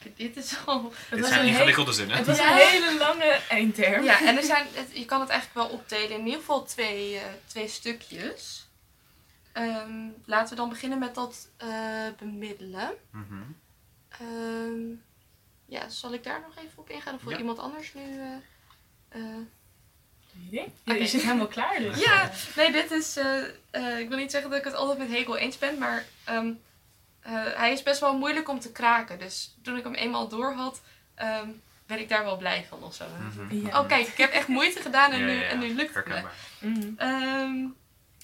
Dit is al. Dit zijn ingewikkelde zinnen. Het was een hele lange eindterm. Ja, en er zijn, het, je kan het eigenlijk wel opdelen in ieder geval twee, uh, twee stukjes. Um, laten we dan beginnen met dat uh, bemiddelen. Mm -hmm. um, ja, zal ik daar nog even op ingaan? Of wil Ja. iemand anders nu? uh, uh. Oké. Je zit helemaal klaar dus. ja, nee, dit is. eh, eh, ik wil niet zeggen dat ik het altijd met Hegel eens ben, maar ehm, eh, hij is best wel moeilijk om te kraken. Dus toen ik hem eenmaal door had, ehm, ben ik daar wel blij van of zo. Ja. Oh, kijk, ik heb echt moeite gedaan en, Ja, nu, ja, ja. en nu lukt het me. Mhm. Ehm,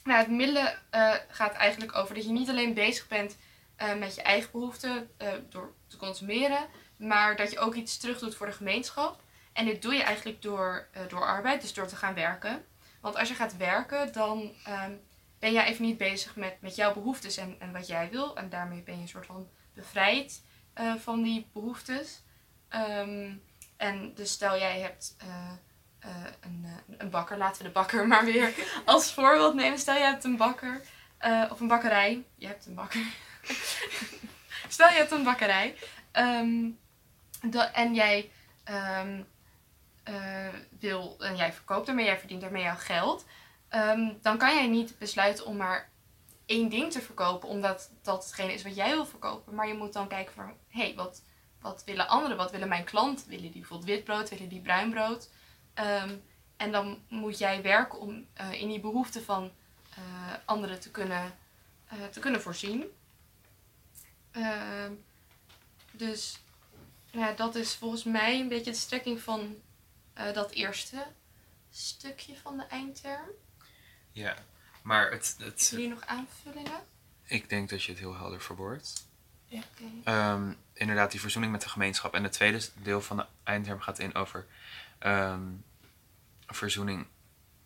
nou, het middelen eh, gaat eigenlijk over dat je niet alleen bezig bent eh, met je eigen behoeften eh, door te consumeren, maar dat je ook iets terug doet voor de gemeenschap. En dit doe je eigenlijk door, eh, door arbeid, dus door te gaan werken. Want als je gaat werken, dan ehm, ben jij even niet bezig met, met jouw behoeftes en, en wat jij wil. En daarmee ben je een soort van bevrijd eh, van die behoeftes. Ehm, en dus stel jij hebt eh, eh, een, een bakker, laten we de bakker maar weer als voorbeeld nemen. Stel je hebt een bakker of een bakkerij. Je hebt een bakker. Stel je hebt een bakkerij. ehm, en jij ehm, eh, wil en jij verkoopt ermee, jij verdient daarmee jouw geld. Ehm, dan kan jij niet besluiten om maar één ding te verkopen, omdat dat hetgene is wat jij wil verkopen. Maar je moet dan kijken van, hé, hey, wat, wat willen anderen? Wat willen mijn klanten? Willen die bijvoorbeeld wit brood? Willen die bruin brood? Ehm, en dan moet jij werken om eh, in die behoeften van eh, anderen te kunnen, eh, te kunnen voorzien. Ehm, dus ja, dat is volgens mij een beetje de strekking van dat eerste stukje van de eindterm. Ja, maar het, Hebben het, jullie nog aanvullingen? ik denk dat je het heel helder verwoordt. Oké. Ehm, inderdaad, die verzoening met de gemeenschap. En het tweede deel van de eindterm gaat in over ehm, verzoening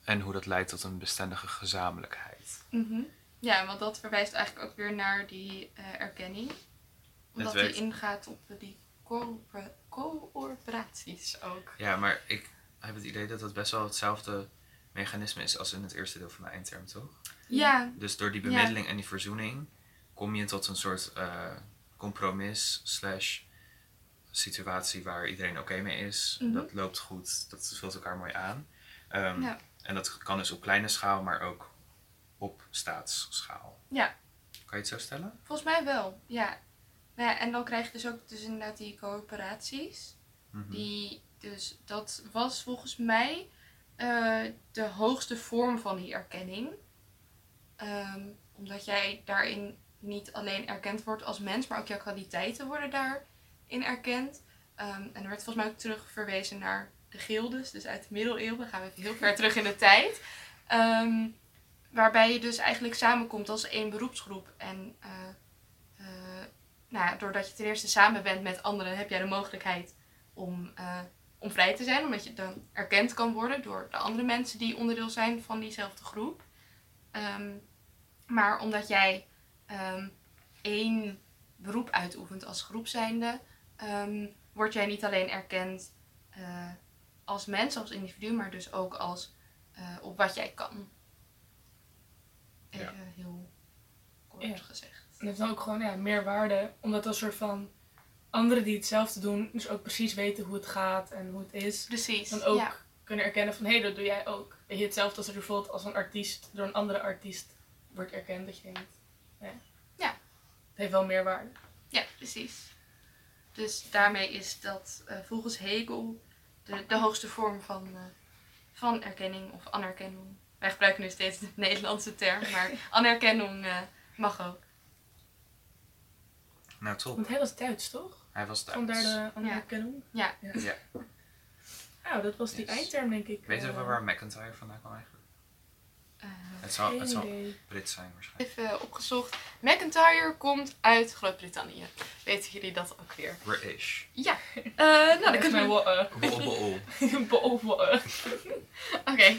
en hoe dat leidt tot een bestendige gezamenlijkheid. Mhm. Ja, want dat verwijst eigenlijk ook weer naar die eh, erkenning. Omdat die ingaat op die coöperaties ook. Ja, maar ik heb het idee dat het best wel hetzelfde mechanisme is als in het eerste deel van de eindterm, toch? Ja, Dus door die Ja. bemiddeling en die verzoening kom je tot een soort eh, compromis slash situatie waar iedereen oké mee is. Mhm. Dat loopt goed, dat vult elkaar mooi aan. Ehm, Ja. En dat kan dus op kleine schaal, maar ook op staatsschaal. Ja. Kan je het zo stellen? volgens mij wel. Ja. Nou ja, en dan krijg je dus ook dus inderdaad die coöperaties. Mhm. Die, dus dat was volgens mij eh, de hoogste vorm van die erkenning. Ehm, omdat jij daarin niet alleen erkend wordt als mens, maar ook jouw kwaliteiten worden daarin erkend. Ehm, en er werd volgens mij ook terug verwezen naar de gildes, dus uit de middeleeuwen. Gaan we even heel ver terug in de tijd. Ehm, waarbij je dus eigenlijk samenkomt als één beroepsgroep. En eh, eh, nou ja, doordat je ten eerste samen bent met anderen, heb jij de mogelijkheid om, om vrij te zijn. Omdat je dan erkend kan worden door de andere mensen die onderdeel zijn van diezelfde groep. Ehm, maar omdat jij ehm, één beroep uitoefent als groep zijnde, ehm, word jij niet alleen erkend eh, als mens, als individu, maar dus ook als eh, op wat jij kan. Even heel kort Ja. gezegd. En het heeft dan ook gewoon ja, meer waarde, omdat een soort van anderen die hetzelfde doen, dus ook precies weten hoe het gaat en hoe het is, Precies. dan ook Ja. kunnen erkennen van hé, dat doe jij ook. Weet je, hetzelfde als er bijvoorbeeld als een artiest door een andere artiest wordt erkend, dat je denkt, ja. Ja. Het heeft wel meer waarde. Ja, precies. Dus daarmee is dat eh, volgens Hegel de, de hoogste vorm van, eh, van erkenning of anerkenning. Wij gebruiken nu steeds de Nederlandse term, maar anerkenning eh, mag ook. Nou, top. Want hij was Duits, toch? Hij was Duits. Vandaar de anerkenning. Ja. Ja. Nou, dat was die Yes. eindterm, denk ik. Weet je Eh, wel waar McIntyre vandaan kwam eigenlijk? Eh, Het zal, het zal. Brits zijn waarschijnlijk. even opgezocht. McIntyre komt uit Groot-Brittannië. Weten jullie dat ook weer? British. Ja. Eh, nou, dan Dat is kunnen mijn we... eh. Eh. Oké.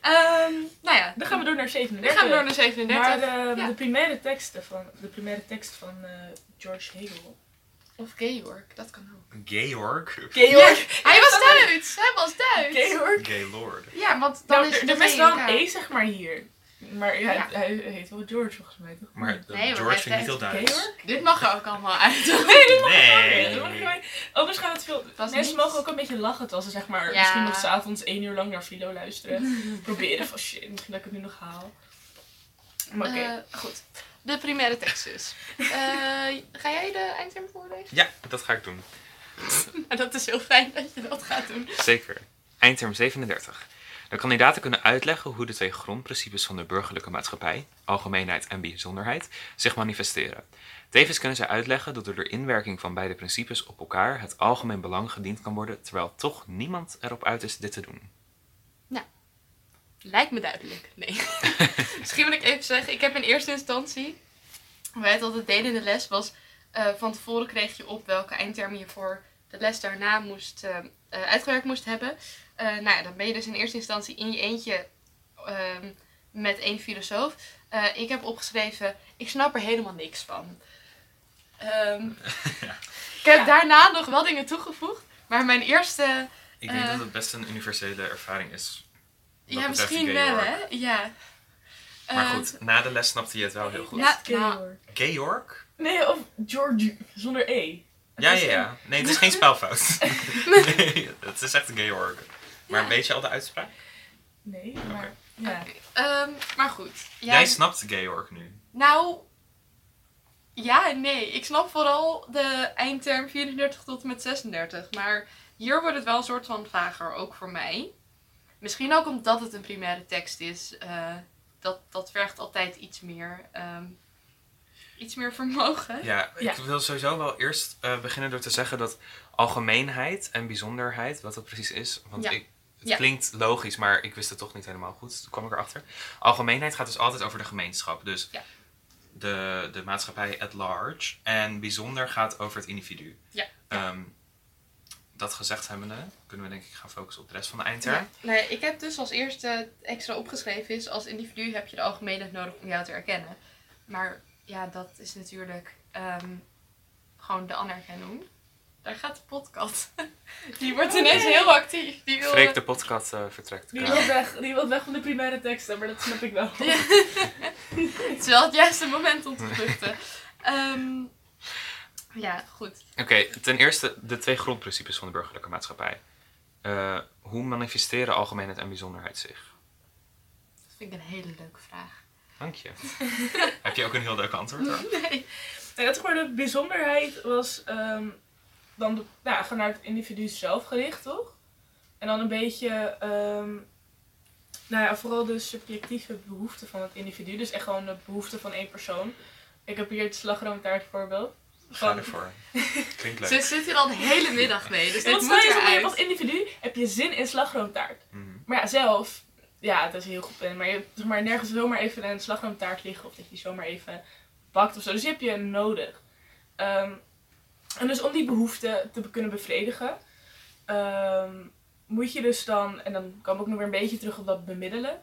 Ehm, nou ja, Dan gaan we door naar dan 37. gaan we door naar 37. Maar de, Ja. de primaire teksten van, de primaire tekst van eh, George Hegel. Of Georg, dat kan ook. Georg. Georg! Hij was Duits! Hij was Duits! Georg! Gaylord. Ja, want dan Nou, is er, de er is wel een. E, zeg maar, hier. Maar ja, Ja. Hij, hij heet wel George, volgens mij, toch? Maar Nee, want George vind ik niet heel Duits. Georg? Dit mag er ook allemaal uit. Nee. Nee. Anders gaat het veel... Was Mensen niet- mogen ook een beetje lachen terwijl ze zeg maar Ja. misschien nog s'avonds één uur lang naar Philo luisteren. Proberen van shit, misschien dat ik het nu nog haal. Maar oké. Eh, goed. De primaire tekst dus. Eh, ga jij de eindterm voorlezen? Ja, dat ga ik doen. dat is heel fijn dat je dat gaat doen. Zeker. Eindterm 37. De kandidaten kunnen uitleggen hoe de twee grondprincipes van de burgerlijke maatschappij, algemeenheid en bijzonderheid, zich manifesteren. Tevens kunnen zij uitleggen dat er door inwerking van beide principes op elkaar het algemeen belang gediend kan worden, terwijl toch niemand erop uit is dit te doen. Lijkt me duidelijk. Nee. Misschien moet ik even zeggen, ik heb in eerste instantie, hoe wij het altijd deden in de les, was eh, van tevoren kreeg je op welke eindterm je voor de les daarna moest, eh, eh, uitgewerkt moest hebben. Eh, nou ja, dan ben je dus in eerste instantie in je eentje ehm, met één filosoof. Eh, ik heb opgeschreven, ik snap er helemaal niks van. Ehm, Ik heb Ja. daarna nog wel dingen toegevoegd, maar mijn eerste... Ik denk dat het best een universele ervaring is. Ja, misschien Georg. wel, hè? Ja. Maar Eh, goed, na de les snapte je het wel heel goed. Ja. Georg. Georg? Nee, of George, zonder E. Het Ja, ja, ja. Nee, het is geen spelfout. nee, het is echt een Georg. Maar Ja. weet je al de uitspraak? Nee, maar ja. Ehm, maar goed. Ja, Jij snapt Georg nu. Nou, ja en nee. Ik snap vooral de eindterm 34 tot en met 36. Maar hier wordt het wel een soort van vager, ook voor mij. Misschien ook omdat het een primaire tekst is. eh, dat, dat vergt altijd iets meer, ehm, iets meer vermogen. Ja, ik Ja. wil sowieso wel eerst eh, beginnen door te zeggen dat algemeenheid en bijzonderheid, wat dat precies is. Want Ja. ik, het Ja. klinkt logisch, maar ik wist het toch niet helemaal goed. Toen kwam ik erachter. Algemeenheid gaat dus altijd over de gemeenschap. Dus Ja. de, de maatschappij at large. En bijzonder gaat over het individu. Ja. Ehm, dat gezegd hebbende, kunnen we denk ik gaan focussen op de rest van de eindterm. Ja. Nee, ik heb dus als eerste extra opgeschreven is, als individu heb je de algemeenheid nodig om jou te erkennen. Maar ja, dat is natuurlijk ehm, gewoon de anerkenning. Daar gaat de podcast. Die wordt Oh, ineens nee. heel actief. Die wil, Freek de podcast eh, vertrekt. Die wil, weg, die wil weg van de primaire teksten, maar dat snap ik wel. Het is wel het juiste moment om te vluchten. Ehm, ja, goed. Oké, ten eerste de twee grondprincipes van de burgerlijke maatschappij. Eh, hoe manifesteren algemeenheid en bijzonderheid zich? Dat vind ik een hele leuke vraag. Dank je. Heb je ook een heel leuk antwoord hoor? Nee. Nee, dat gewoon de bijzonderheid was ehm, dan de, nou, gewoon naar het individu zelf gericht, toch? En dan een beetje, ehm, nou ja, vooral de subjectieve behoeften van het individu. Dus echt gewoon de behoeften van één persoon. Ik heb hier het slagroomtaart voorbeeld. Ga Van- ervoor. Klinkt leuk. Ze zit hier al de hele middag mee, dus dit moet eruit. als individu heb je zin in slagroomtaart. Mhm. Maar ja, zelf, ja, dat is heel goed. in, Maar je hebt zeg maar, nergens zomaar even een slagroomtaart liggen. Of dat je die zomaar even bakt of zo. Dus die heb je nodig. Ehm, en dus om die behoefte te kunnen bevredigen, ehm, moet je dus dan, en dan kom ik nog weer een beetje terug op dat bemiddelen.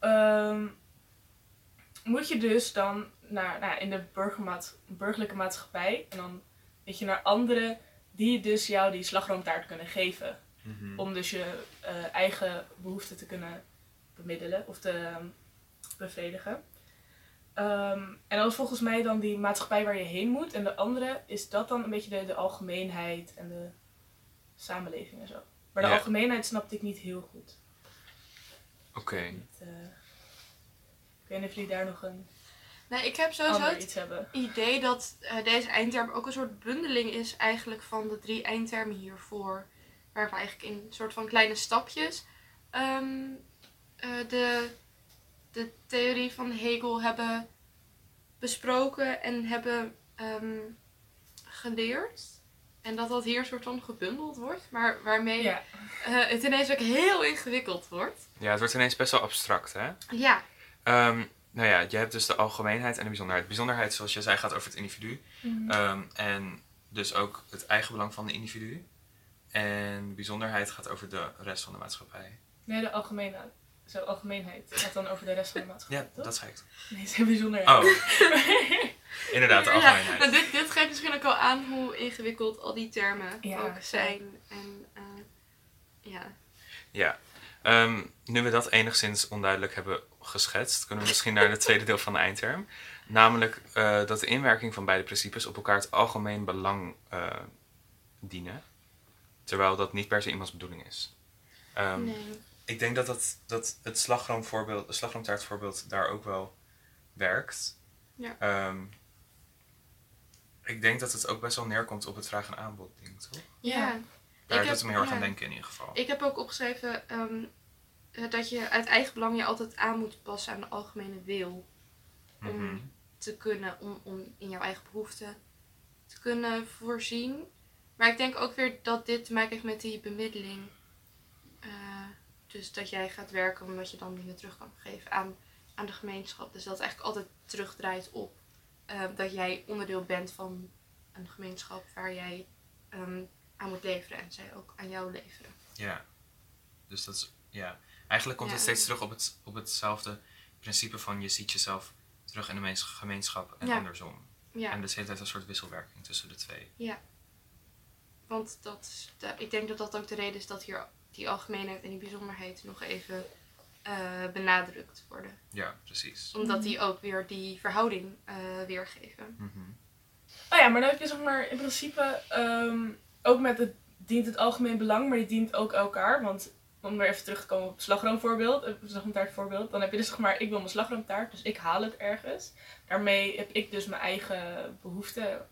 ehm, moet je dus dan naar, nou, ja, in de burgermaat, burgerlijke maatschappij en dan weet je naar anderen die dus jou die slagroomtaart kunnen geven Mhm. om dus je eh, eigen behoeften te kunnen bemiddelen of te ehm, bevredigen. Ehm, en dat is volgens mij dan die maatschappij waar je heen moet. En de andere is dat dan een beetje de, de algemeenheid en de samenleving en zo. Maar de Ja. algemeenheid snapte ik niet heel goed. Oké. Niet, eh, ik weet niet of jullie daar nog een Nee, ik heb sowieso het idee dat eh, deze eindterm ook een soort bundeling is eigenlijk van de drie eindtermen hiervoor. Waar we eigenlijk in een soort van kleine stapjes ehm, eh, de, de theorie van Hegel hebben besproken en hebben ehm, geleerd. En dat dat hier een soort van gebundeld wordt, maar waarmee Ja, eh, het ineens ook heel ingewikkeld wordt. Ja, het wordt ineens best wel abstract, hè? Ja, Ehm, nou ja, je hebt dus de algemeenheid en de bijzonderheid. Bijzonderheid, zoals je zei, gaat over het individu. Mhm. Ehm, en dus ook het eigen belang van de individu. En bijzonderheid gaat over de rest van de maatschappij. nee, de algemeenheid. Zo, algemeenheid gaat dan over de rest van de maatschappij, Ja, toch? dat toch? Nee, het is bijzonder. Oh, inderdaad, de Ja, algemeenheid. nou, dit, dit geeft misschien ook al aan hoe ingewikkeld al die termen Ja, ook zijn. En eh, ja. Ja. Ehm, nu we dat enigszins onduidelijk hebben geschetst, kunnen we misschien naar het tweede deel van de eindterm. Namelijk eh, dat de inwerking van beide principes op elkaar het algemeen belang eh, dienen. Terwijl dat niet per se iemands bedoeling is. Ehm, nee. Ik denk dat, dat, dat het slagroomvoorbeeld, het slagroomtaartvoorbeeld daar ook wel werkt. Ja. Ehm, ik denk dat het ook best wel neerkomt op het vraag- en aanbod ding, toch? Ja. Daar doet het me heel erg aan denken in ieder geval. Ik heb ook opgeschreven ehm, eh, dat je uit eigen belang je altijd aan moet passen aan de algemene wil. om- Mhm. Te kunnen, om, om in jouw eigen behoeften te kunnen voorzien. Maar ik denk ook weer dat dit te maken heeft met die bemiddeling. Eh, dus dat jij gaat werken omdat je dan dingen terug kan geven aan, aan de gemeenschap. Dus dat het eigenlijk altijd terugdraait op eh, dat jij onderdeel bent van een gemeenschap waar jij ehm, aan moet leveren en zij ook aan jou leveren. Ja. Dus dat is, ja. Eigenlijk komt het Ja. steeds terug op, het, op hetzelfde principe van je ziet jezelf terug in de meens- gemeenschap en Ja. andersom. Ja, En dus heeft het een soort wisselwerking tussen de twee. want dat, is de- ik denk dat dat ook de reden is dat hier die algemeenheid en die bijzonderheid nog even eh, benadrukt worden. Ja, precies. Omdat die ook weer die verhouding eh, weergeven. Mhm. Oh ja, maar dan heb je zeg maar in principe ehm, ook met het dient het algemeen belang, maar die dient ook elkaar. Want om weer even terug te komen op het slagroomvoorbeeld, het slagroomtaartvoorbeeld, dan heb je dus zeg maar, ik wil mijn slagroomtaart, dus ik haal het ergens. Daarmee heb ik dus mijn eigen behoeften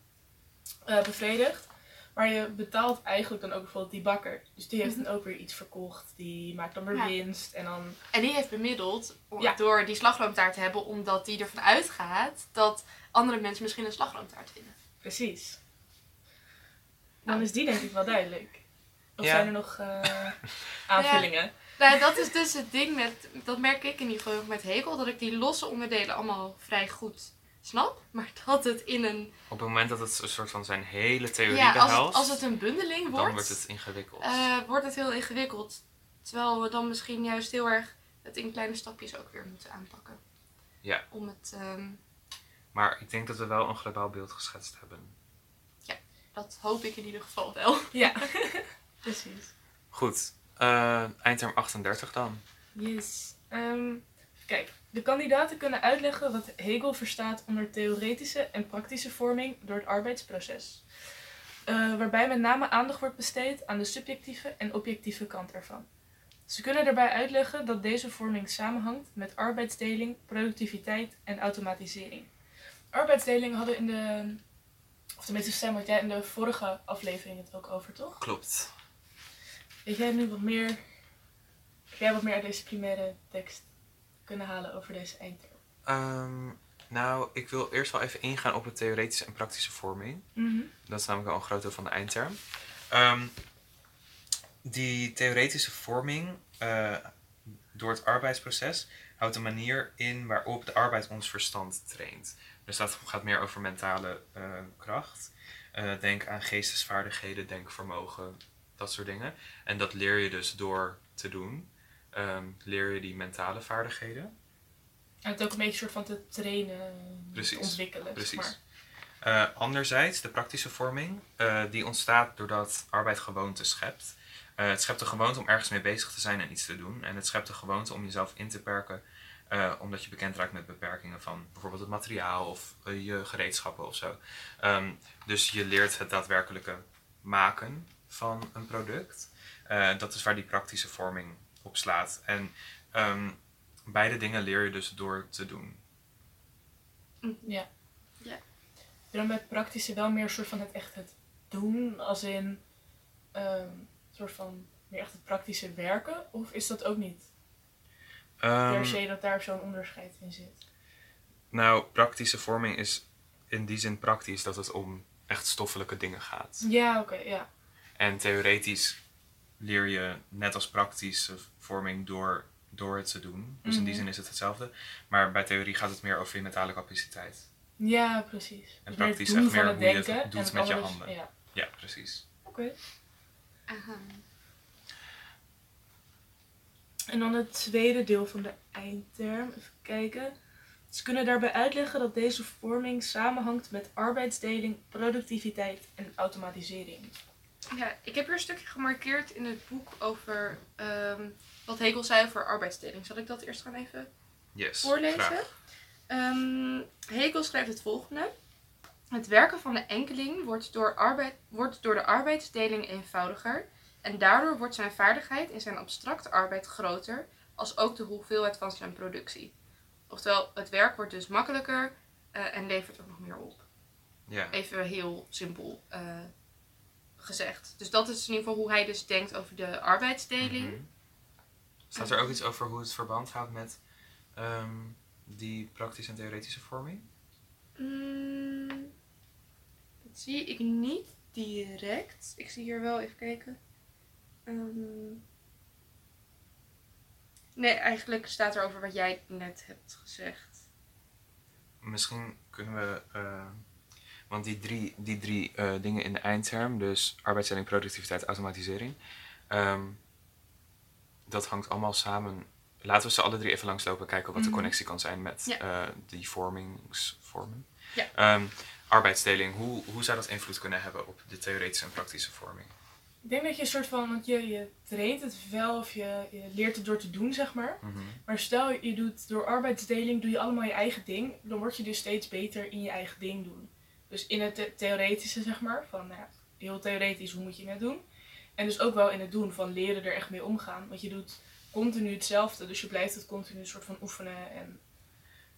eh, bevredigd. Maar je betaalt eigenlijk dan ook bijvoorbeeld die bakker. Dus die heeft dan ook weer iets verkocht. Die maakt dan weer Mhm. Ja. winst. En dan... En die heeft bemiddeld om- Ja. door die slagroomtaart te hebben, omdat die ervan uitgaat dat andere mensen misschien een slagroomtaart vinden. Precies. Dan is die denk ik wel duidelijk. Of Ja. zijn er nog eh, aanvullingen? Nou, dat is dus het ding met, dat merk ik in ieder geval met Hegel, dat ik die losse onderdelen allemaal vrij goed snap, maar dat het in een, Op het moment dat het een soort van zijn hele theorie ja, als behelst, het, als het een bundeling wordt, dan wordt het ingewikkeld. eh, wordt het heel ingewikkeld. Terwijl we dan misschien juist heel erg het in kleine stapjes ook weer moeten aanpakken. Ja. Om het, ehm, Maar ik denk dat we wel een globaal beeld geschetst hebben. Dat hoop ik in ieder geval wel. Ja, precies. Goed, eh, eindterm 38 dan. Yes. Ehm, kijk, de kandidaten kunnen uitleggen wat Hegel verstaat onder theoretische en praktische vorming door het arbeidsproces. Eh, waarbij met name aandacht wordt besteed aan de subjectieve en objectieve kant ervan. Ze kunnen daarbij uitleggen dat deze vorming samenhangt met arbeidsdeling, productiviteit en automatisering. Arbeidsdeling hadden in de, of tenminste Sam had jij in de vorige aflevering het ook over, toch? Klopt. Weet jij nu wat meer, heb jij wat meer uit deze primaire tekst kunnen halen over deze eindterm? Nou, ik wil eerst wel even ingaan op de theoretische en praktische vorming. Dat is namelijk wel een groot deel van de eindterm. Ehm, die theoretische vorming eh, door het arbeidsproces houdt een manier in waarop de arbeid ons verstand traint. Dus dat gaat meer over mentale eh, kracht. Eh, denk aan geestesvaardigheden, denkvermogen, dat soort dingen. En dat leer je dus door te doen. Ehm, leer je die mentale vaardigheden. En het ook een beetje soort van te trainen, Precies, te ontwikkelen. Precies. Zeg maar. Eh, anderzijds, de praktische vorming, die ontstaat doordat arbeid gewoonte schept. Het schept de gewoonte om ergens mee bezig te zijn en iets te doen. En het schept de gewoonte om jezelf in te perken, eh, omdat je bekend raakt met beperkingen van bijvoorbeeld het materiaal of eh, je gereedschappen of zo. Ehm, dus je leert het daadwerkelijke maken van een product. Eh, dat is waar die praktische vorming op slaat. En ehm, beide dingen leer je dus door te doen. Ja. Ja. Je dan bij het praktische wel meer een soort van het echt het doen, als in ehm, een soort van meer echt het praktische werken? Of is dat ook niet per se dat daar zo'n onderscheid in zit? Nou, praktische vorming is in die zin praktisch dat het om echt stoffelijke dingen gaat. Ja, oké, ja. En theoretisch leer je net als praktische vorming door, door het te doen. Dus in die Mhm. zin is het hetzelfde. Maar bij theorie gaat het meer over je mentale capaciteit. Ja, precies. En Dus meer het praktisch doen echt van meer het hoe je het denken doet het met je handen. Ja, Ja, precies. oké. Aha. En dan het tweede deel van de eindterm. Even kijken. Ze kunnen daarbij uitleggen dat deze vorming samenhangt met arbeidsdeling, productiviteit en automatisering. Ja, ik heb hier een stukje gemarkeerd in het boek over ehm, wat Hegel zei over arbeidsdeling. Zal ik dat eerst gaan even Yes. voorlezen? Ehm, Hegel schrijft het volgende. Het werken van de enkeling wordt door, arbeid, wordt door de arbeidsdeling eenvoudiger en daardoor wordt zijn vaardigheid in zijn abstracte arbeid groter, als ook de hoeveelheid van zijn productie. Oftewel, het werk wordt dus makkelijker eh, en levert ook nog meer op. Ja. Even heel simpel eh, gezegd. Dus dat is in ieder geval hoe hij dus denkt over de arbeidsdeling. Mhm. Staat er ook iets over hoe het verband gaat met ehm, die praktische en theoretische vorming? Mm, dat zie ik niet direct. Ik zie hier wel even kijken. Ehm, nee, eigenlijk staat er over wat jij net hebt gezegd. Misschien kunnen we. eh, want die drie, die drie eh, dingen in de eindterm, dus arbeidsstelling, productiviteit, automatisering. ehm, dat hangt allemaal samen. Laten we ze alle drie even langslopen kijken wat de Mhm. connectie kan zijn met Ja. eh, die vormingsvormen. Ja. Arbeidsdeling, hoe, hoe zou dat invloed kunnen hebben op de theoretische en praktische vorming? Ik denk dat je een soort van, want je, je traint het wel of je, je leert het door te doen, zeg maar. Mhm. Maar stel je doet door arbeidsdeling, doe je allemaal je eigen ding, dan word je dus steeds beter in je eigen ding doen. Dus in het the- theoretische, zeg maar, van nou ja, heel theoretisch, hoe moet je het doen? En dus ook wel in het doen van leren er echt mee omgaan. Want je doet continu hetzelfde, dus je blijft het continu een soort van oefenen. En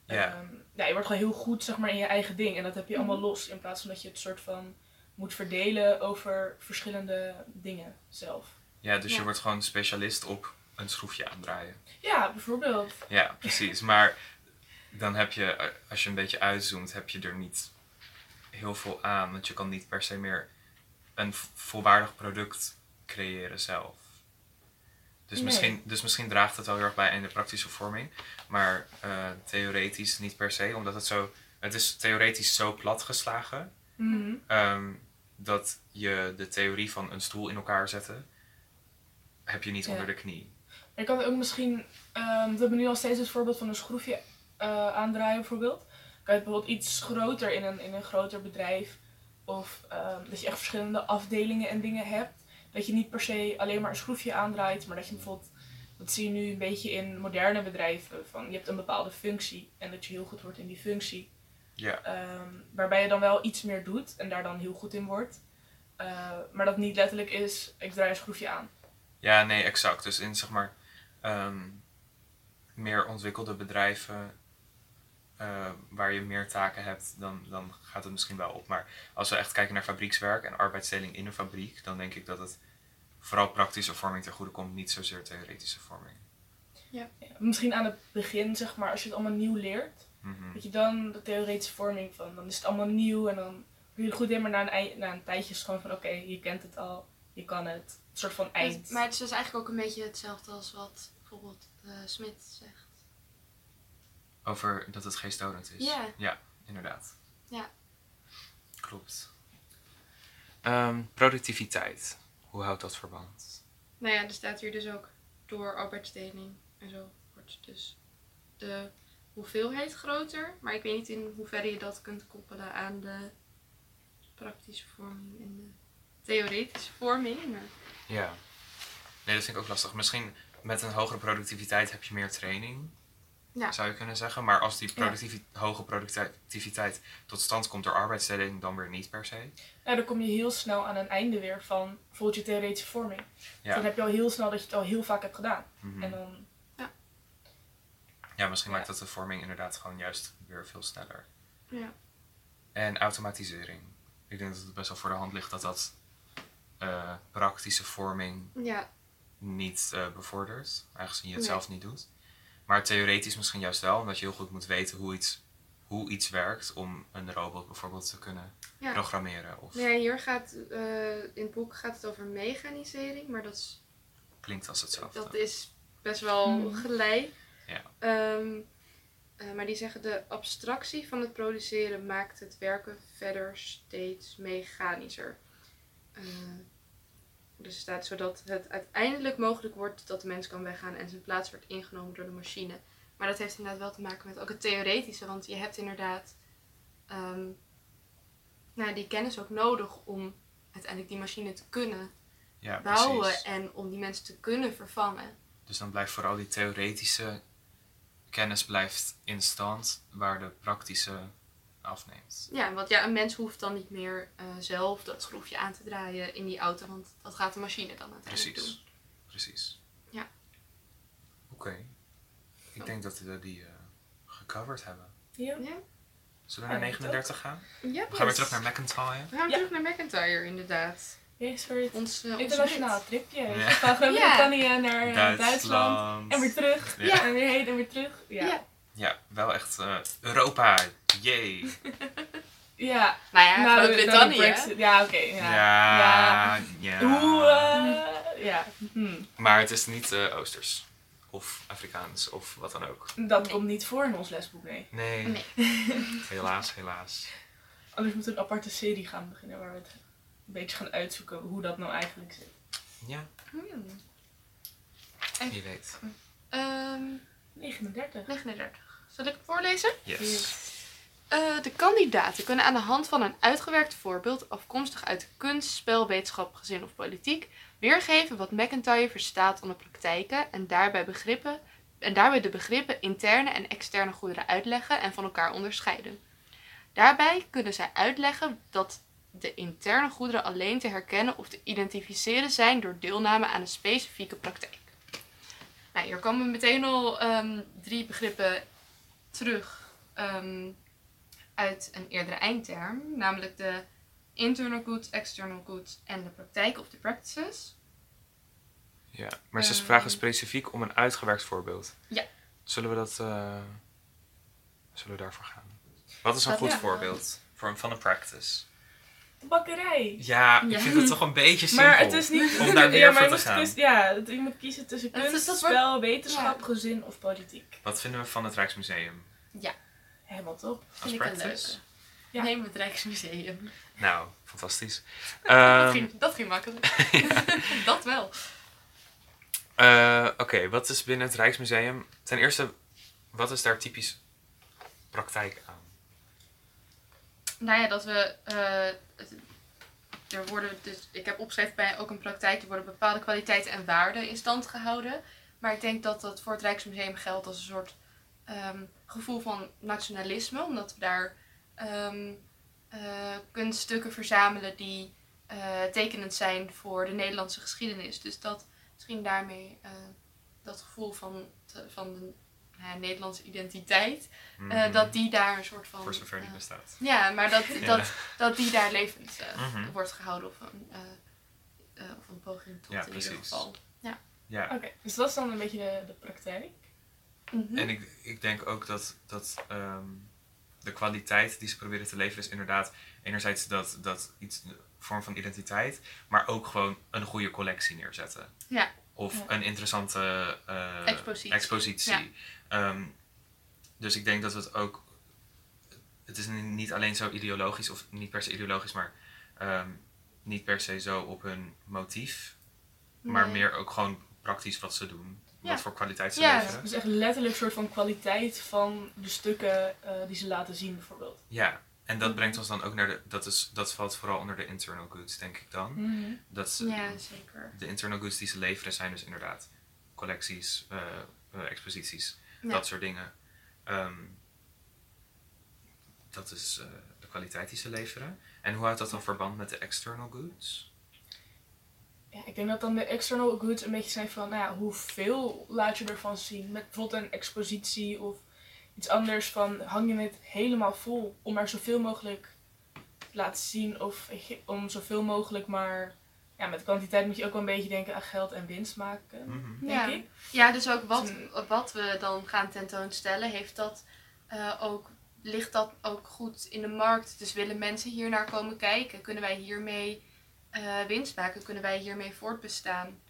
Ja. ehm, ja, je wordt gewoon heel goed, zeg maar, in je eigen ding. En dat heb je allemaal Mhm. los, in plaats van dat je het soort van moet verdelen over verschillende dingen zelf. Ja, dus je wordt gewoon specialist op een schroefje aandraaien. Ja, bijvoorbeeld. Ja, precies. Maar dan heb je, als je een beetje uitzoomt, heb je er niet heel veel aan. Want je kan niet per se meer een volwaardig product creëren zelf. Dus, Nee. misschien, dus misschien draagt het wel heel erg bij in de praktische vorming. Maar eh, theoretisch niet per se. Omdat het zo... Het is theoretisch zo platgeslagen. Mhm. ehm, dat je de theorie van een stoel in elkaar zetten... heb je niet Ja. onder de knie. Je kan ook misschien, ehm, we hebben nu al steeds het voorbeeld van een schroefje eh, aandraaien bijvoorbeeld. Kan je bijvoorbeeld iets groter in een, in een groter bedrijf. Of ehm, dat je echt verschillende afdelingen en dingen hebt. Dat je niet per se alleen maar een schroefje aandraait, maar dat je bijvoorbeeld, dat zie je nu een beetje in moderne bedrijven, van je hebt een bepaalde functie en dat je heel goed wordt in die functie. Ja. Ehm, waarbij je dan wel iets meer doet en daar dan heel goed in wordt. Eh, maar dat niet letterlijk is, ik draai een schroefje aan. Ja, nee, exact. Dus in zeg maar ehm, meer ontwikkelde bedrijven eh, waar je meer taken hebt, dan, dan gaat het misschien wel op. Maar als we echt kijken naar fabriekswerk en arbeidsdeling in een fabriek, dan denk ik dat het vooral praktische vorming ten goede komt, niet zozeer theoretische vorming. Ja, misschien aan het begin, zeg maar, als je het allemaal nieuw leert, Mhm. dat je dan de theoretische vorming van, dan is het allemaal nieuw en dan doe je er goed in, maar na een, na een tijdje is het gewoon van, oké, je kent het al, je kan het. Een soort van eind. Het- maar het is dus eigenlijk ook een beetje hetzelfde als wat bijvoorbeeld eh Smit zegt. Over dat het geestdodend is. Ja. Ja, inderdaad. Ja. Klopt. Ehm, productiviteit. Hoe houdt dat verband? Nou ja, er staat hier dus ook door arbeidsdeling en zo wordt dus de hoeveelheid groter. Maar ik weet niet in hoeverre je dat kunt koppelen aan de praktische vorming en de theoretische vorming. Maar Ja. Nee, dat vind ik ook lastig. Misschien met een hogere productiviteit heb je meer training. Ja. Zou je kunnen zeggen. Maar als die productivi- hoge productiviteit tot stand komt door arbeidsdeling, dan weer niet per se. Nou, dan kom je heel snel aan een einde weer van bijvoorbeeld je theoretische vorming. Ja. Dan heb je al heel snel dat je het al heel vaak hebt gedaan. Mhm. En dan, Ja, misschien Ja. maakt dat de vorming inderdaad gewoon juist weer veel sneller. ja. En automatisering. Ik denk dat het best wel voor de hand ligt dat dat eh, praktische vorming ja, niet eh, bevordert, aangezien je het Nee. zelf niet doet. Maar theoretisch misschien juist wel, omdat je heel goed moet weten hoe iets, hoe iets werkt om een robot bijvoorbeeld te kunnen ja. programmeren. Of Nee, hier gaat, eh, in het boek gaat het over mechanisering, maar dat is klinkt als hetzelfde. Dat is best wel Mhm. gelijk. Ja. Ehm, eh, maar die zeggen de abstractie van het produceren maakt het werken verder steeds mechanischer. Eh, dus staat zodat het uiteindelijk mogelijk wordt dat de mens kan weggaan en zijn plaats wordt ingenomen door de machine. Maar dat heeft inderdaad wel te maken met ook het theoretische, want je hebt inderdaad ehm, nou, die kennis ook nodig om uiteindelijk die machine te kunnen ja, bouwen precies. en om die mensen te kunnen vervangen. Dus dan blijft vooral die theoretische kennis blijft in stand, waar de praktische afneemt. Ja, want ja, een mens hoeft dan niet meer eh, zelf dat schroefje aan te draaien in die auto, want dat gaat de machine dan uiteindelijk Precies. doen. Precies. Ja. Oké. Ik denk dat we die eh, gecoverd hebben. ja. Ja. Zullen we naar Ja, ik 39 gaan? ja We gaan weer terug naar McIntyre. We gaan Ja. terug naar McIntyre, inderdaad. Yes, voor het Ons, eh, internationaal tripje. Ja. Ja. Van Groot-Brittannië naar eh, Duitsland. Duitsland. En weer terug. Ja. En weer heen en weer terug. Ja. Ja. Ja. Ja, wel echt eh, Europa. Yay. Nou ja, de- na de Groot-Brittannië. Ja, oké. ja. Ja. Ja. Hoe, ja. Hm. Maar het is niet eh, Oosters. Of Afrikaans of wat dan ook. Dat Nee. komt niet voor in ons lesboek, nee. Nee. Nee. Helaas, helaas. Anders moeten we een aparte serie gaan beginnen waar we het een beetje gaan uitzoeken hoe dat nou eigenlijk zit. Ja, Hmm. wie weet. Ehm, 39. 39. Zal ik het voorlezen? Yes. Eh, de kandidaten kunnen aan de hand van een uitgewerkt voorbeeld, afkomstig uit kunst, spel, wetenschap, gezin of politiek, weergeven wat McIntyre verstaat onder praktijken en daarbij, begrippen, en daarbij de begrippen interne en externe goederen uitleggen en van elkaar onderscheiden. Daarbij kunnen zij uitleggen dat de interne goederen alleen te herkennen of te identificeren zijn door deelname aan een specifieke praktijk. Nou, hier komen meteen al ehm, drie begrippen terug ehm, uit een eerdere eindterm, namelijk de internal goods, external goods en de praktijk of de practices. Ja, maar ze Ehm. vragen specifiek om een uitgewerkt voorbeeld. Ja. Zullen we dat... eh, zullen we daarvoor gaan? Wat is een Dat- goed ja. voorbeeld voor, van een practice? Bakkerij. Ja, ik Ja. vind het toch een beetje simpel. Maar het is niet... Om daar ja, voor te moet gaan. kus- ja, het- je moet kiezen tussen Dat is- kunst, dat wordt- spel, wetenschap, Ja. gezin of politiek. Wat vinden we van het Rijksmuseum? Helemaal top. Als Vind ik een practice? leuke. Ja. Neem het Rijksmuseum. Nou, fantastisch. dat, Ehm, ging, dat ging makkelijk. dat wel. eh, Oké, wat is binnen het Rijksmuseum? Ten eerste, wat is daar typisch praktijk aan? Nou ja, dat we. eh, er worden dus, ik heb opgeschreven bij ook een praktijk, er worden bepaalde kwaliteiten en waarden in stand gehouden. Maar ik denk dat dat voor het Rijksmuseum geldt als een soort ehm, gevoel van nationalisme, omdat we daar ehm, eh, kunststukken verzamelen die eh, tekenend zijn voor de Nederlandse geschiedenis. Dus dat misschien daarmee dat gevoel van, van de ja, Nederlandse identiteit, eh, Mhm. dat die daar een soort van. Voor zover die eh, bestaat. ja, maar dat, Ja. dat, dat die daar levend eh, Mhm. wordt gehouden of een, eh, eh, of een poging tot Ja, in ieder precies. geval. Ja, Oké, dus dat is dan een beetje de, de praktijk. Mhm. en ik, ik denk ook dat, dat ehm, de kwaliteit die ze proberen te leveren is inderdaad enerzijds dat, dat iets, een vorm van identiteit, maar ook gewoon een goede collectie neerzetten. Ja. Of Ja. een interessante eh, Expositie. expositie. Ja. Ehm, dus ik denk dat het ook, het is ni- niet alleen zo ideologisch, of niet per se ideologisch, maar ehm, niet per se zo op hun motief, maar meer ook gewoon praktisch wat ze doen. Ja. Wat voor kwaliteit ze Ja. leveren. Dus echt letterlijk een soort van kwaliteit van de stukken eh, die ze laten zien bijvoorbeeld. Ja, en dat Mhm. brengt ons dan ook naar de. Dat, is, dat valt vooral onder de internal goods, denk ik dan. Dat ze, Ja, zeker. De internal goods die ze leveren zijn dus inderdaad collecties, eh, eh, exposities, Ja. dat soort dingen. Ehm, dat is eh, de kwaliteit die ze leveren. En hoe houdt dat dan verband met de external goods? Ja, ik denk dat dan de external goods een beetje zijn van, nou ja, hoeveel laat je ervan zien? Met bijvoorbeeld een expositie of iets anders van, hang je het helemaal vol om er zoveel mogelijk te laten zien of om zoveel mogelijk maar, ja, met kwantiteit moet je ook wel een beetje denken aan geld en winst maken, Mhm. denk Ja. ik. Ja, dus ook wat, Dus wat we dan gaan tentoonstellen, heeft dat eh, ook, ligt dat ook goed in de markt? Dus willen mensen hier naar komen kijken? Kunnen wij hiermee eh, winst maken? Kunnen wij hiermee voortbestaan?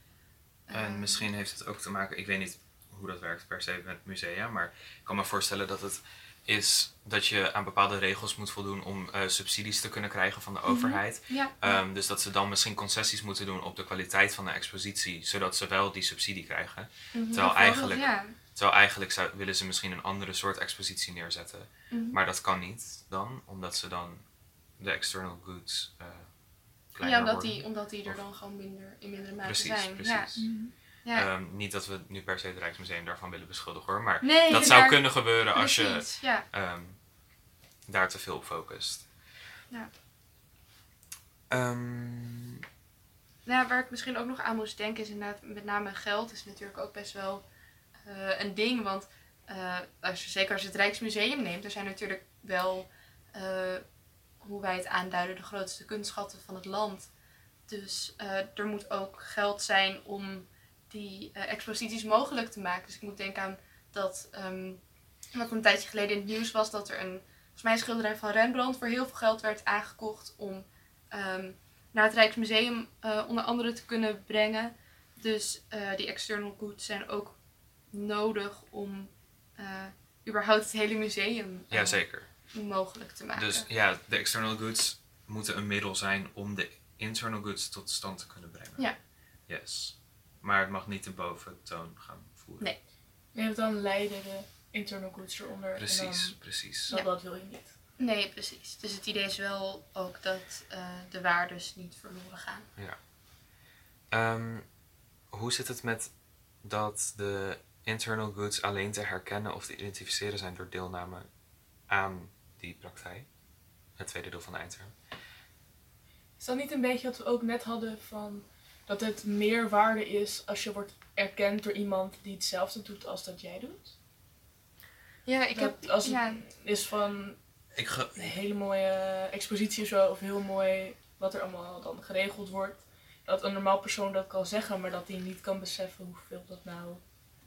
En Eh, misschien heeft het ook te maken, ik weet niet hoe dat werkt per se met musea, maar ik kan me voorstellen dat het is dat je aan bepaalde regels moet voldoen om eh, subsidies te kunnen krijgen van de overheid. Ja, Ehm, dus dat ze dan misschien concessies moeten doen op de kwaliteit van de expositie, zodat ze wel die subsidie krijgen. mhm, terwijl eigenlijk- Ja. Terwijl eigenlijk zou, willen ze misschien een andere soort expositie neerzetten. Mhm. Maar dat kan niet dan, omdat ze dan de external goods eh Ja, omdat worden. die, omdat die er Of- dan gewoon minder, in mindere mate Precies, zijn. precies. Ja. Ja. Ehm, niet dat we nu per se het Rijksmuseum daarvan willen beschuldigen hoor, maar nee, dat zou daar- kunnen gebeuren als je ja. ehm, daar te veel op focust. Ja. Ehm, Nou, waar ik misschien ook nog aan moest denken is inderdaad met name geld is natuurlijk ook best wel eh, een ding. Want eh, als je, zeker als je het Rijksmuseum neemt, er zijn natuurlijk wel, eh, hoe wij het aanduiden, de grootste kunstschatten van het land. Dus er moet ook geld zijn om die eh, exposities mogelijk te maken. Dus ik moet denken aan dat, ehm, wat een tijdje geleden in het nieuws was, dat er een, volgens mij een schilderij van Rembrandt voor heel veel geld werd aangekocht om ehm, naar het Rijksmuseum eh, onder andere te kunnen brengen. Dus eh, die external goods zijn ook nodig om überhaupt het hele museum ja, zeker. mogelijk te maken. Dus ja, de external goods moeten een middel zijn om de internal goods tot stand te kunnen brengen. Ja. Yes. Maar het mag niet de boventoon gaan voeren. Nee. Je hebt dan leiden de internal goods eronder. Precies, dan, precies. dat, Ja. dat wil je niet. Nee, precies. Dus het idee is wel ook dat eh, de waardes niet verloren gaan. Ehm, hoe zit het met dat de internal goods alleen te herkennen of te identificeren zijn door deelname aan die praktijk? Het tweede deel van de eindterm. Is dat niet een beetje wat we ook net hadden van dat het meer waarde is als je wordt erkend door iemand die hetzelfde doet als dat jij doet? Ja, ik Dat heb... als het ja, is van Ik ge- een hele mooie expositie of zo, of heel mooi wat er allemaal dan geregeld wordt. Dat een normaal persoon dat kan zeggen, maar dat hij niet kan beseffen hoeveel dat nou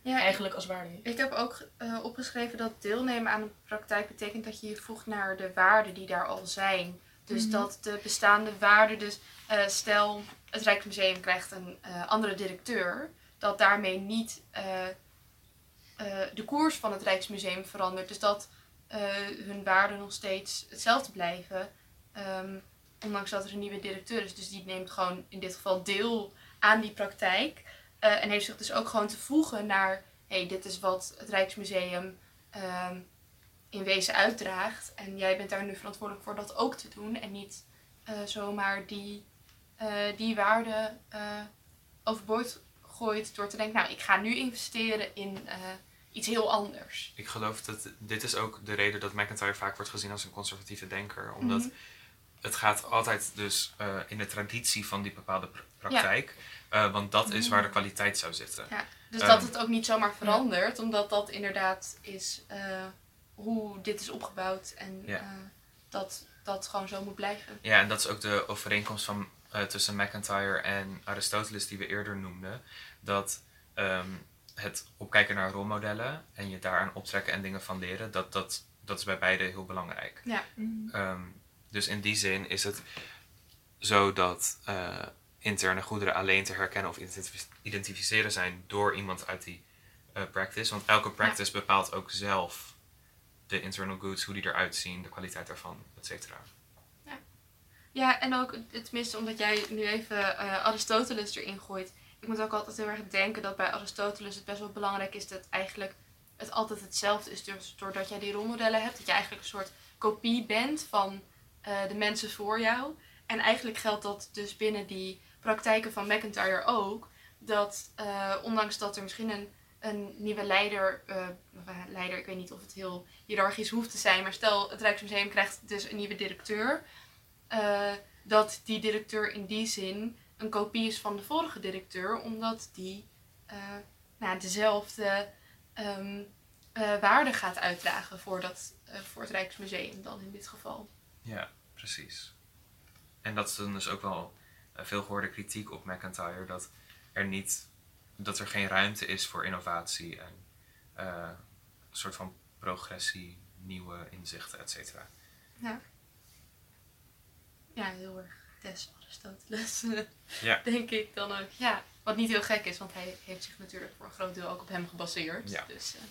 Ja, eigenlijk als waarde heeft. Ik heb ook eh, opgeschreven dat deelnemen aan een praktijk betekent dat je je voegt naar de waarden die daar al zijn. Dus Mhm. dat de bestaande waarden, dus eh, stel het Rijksmuseum krijgt een eh, andere directeur, dat daarmee niet eh, de koers van het Rijksmuseum verandert. Dus dat hun waarden nog steeds hetzelfde blijven, ehm, ondanks dat er een nieuwe directeur is. Dus die neemt gewoon in dit geval deel aan die praktijk. en heeft zich dus ook gewoon te voegen naar hey, dit is wat het Rijksmuseum ehm, in wezen uitdraagt. En jij bent daar nu verantwoordelijk voor dat ook te doen. En niet eh, zomaar die, eh, die waarde eh, overboord gooit door te denken, nou, ik ga nu investeren in iets heel anders. Ik geloof dat dit is ook de reden dat McIntyre vaak wordt gezien als een conservatieve denker. Omdat Mhm. het gaat altijd dus in de traditie van die bepaalde pr- praktijk. Want dat is waar de kwaliteit zou zitten. Ja, dus Ehm, dat het ook niet zomaar verandert, omdat dat inderdaad is hoe dit is opgebouwd en Ja. eh, dat dat gewoon zo moet blijven. Ja, en dat is ook de overeenkomst van, eh, tussen McIntyre en Aristoteles die we eerder noemden. Dat ehm, het opkijken naar rolmodellen en je daaraan optrekken en dingen van leren, dat, dat, dat is bij beide heel belangrijk. Ehm, dus in die zin is het zo dat eh, interne goederen alleen te herkennen of identif- identificeren zijn door iemand uit die eh, practice. Want elke practice bepaalt ook zelf de internal goods, hoe die eruit zien, de kwaliteit daarvan, et cetera. Ja, en ook, tenminste omdat jij nu even eh, Aristoteles erin gooit. Ik moet ook altijd heel erg denken dat bij Aristoteles het best wel belangrijk is dat eigenlijk het altijd hetzelfde is. Dus doordat jij die rolmodellen hebt, dat je eigenlijk een soort kopie bent van eh, de mensen voor jou. En eigenlijk geldt dat dus binnen die praktijken van McIntyre ook. Dat eh, ondanks dat er misschien een, een nieuwe leider, eh, eh, leider, ik weet niet of het heel hiërarchisch hoeft te zijn, maar stel het Rijksmuseum krijgt dus een nieuwe directeur. eh, dat die directeur in die zin een kopie is van de vorige directeur, omdat die nou, dezelfde ehm eh, waarde gaat uitdragen voor, dat, voor het Rijksmuseum dan in dit geval. Ja, precies. En dat is dan dus ook wel veel gehoorde kritiek op McIntyre, dat er niet, dat er geen ruimte is voor innovatie en eh, een soort van progressie, nieuwe inzichten, et cetera. Ja, heel erg des Aristoteles, Ja. denk ik dan ook. Ja, wat niet heel gek is, want hij heeft zich natuurlijk voor een groot deel ook op hem gebaseerd. Ja. Dus, eh,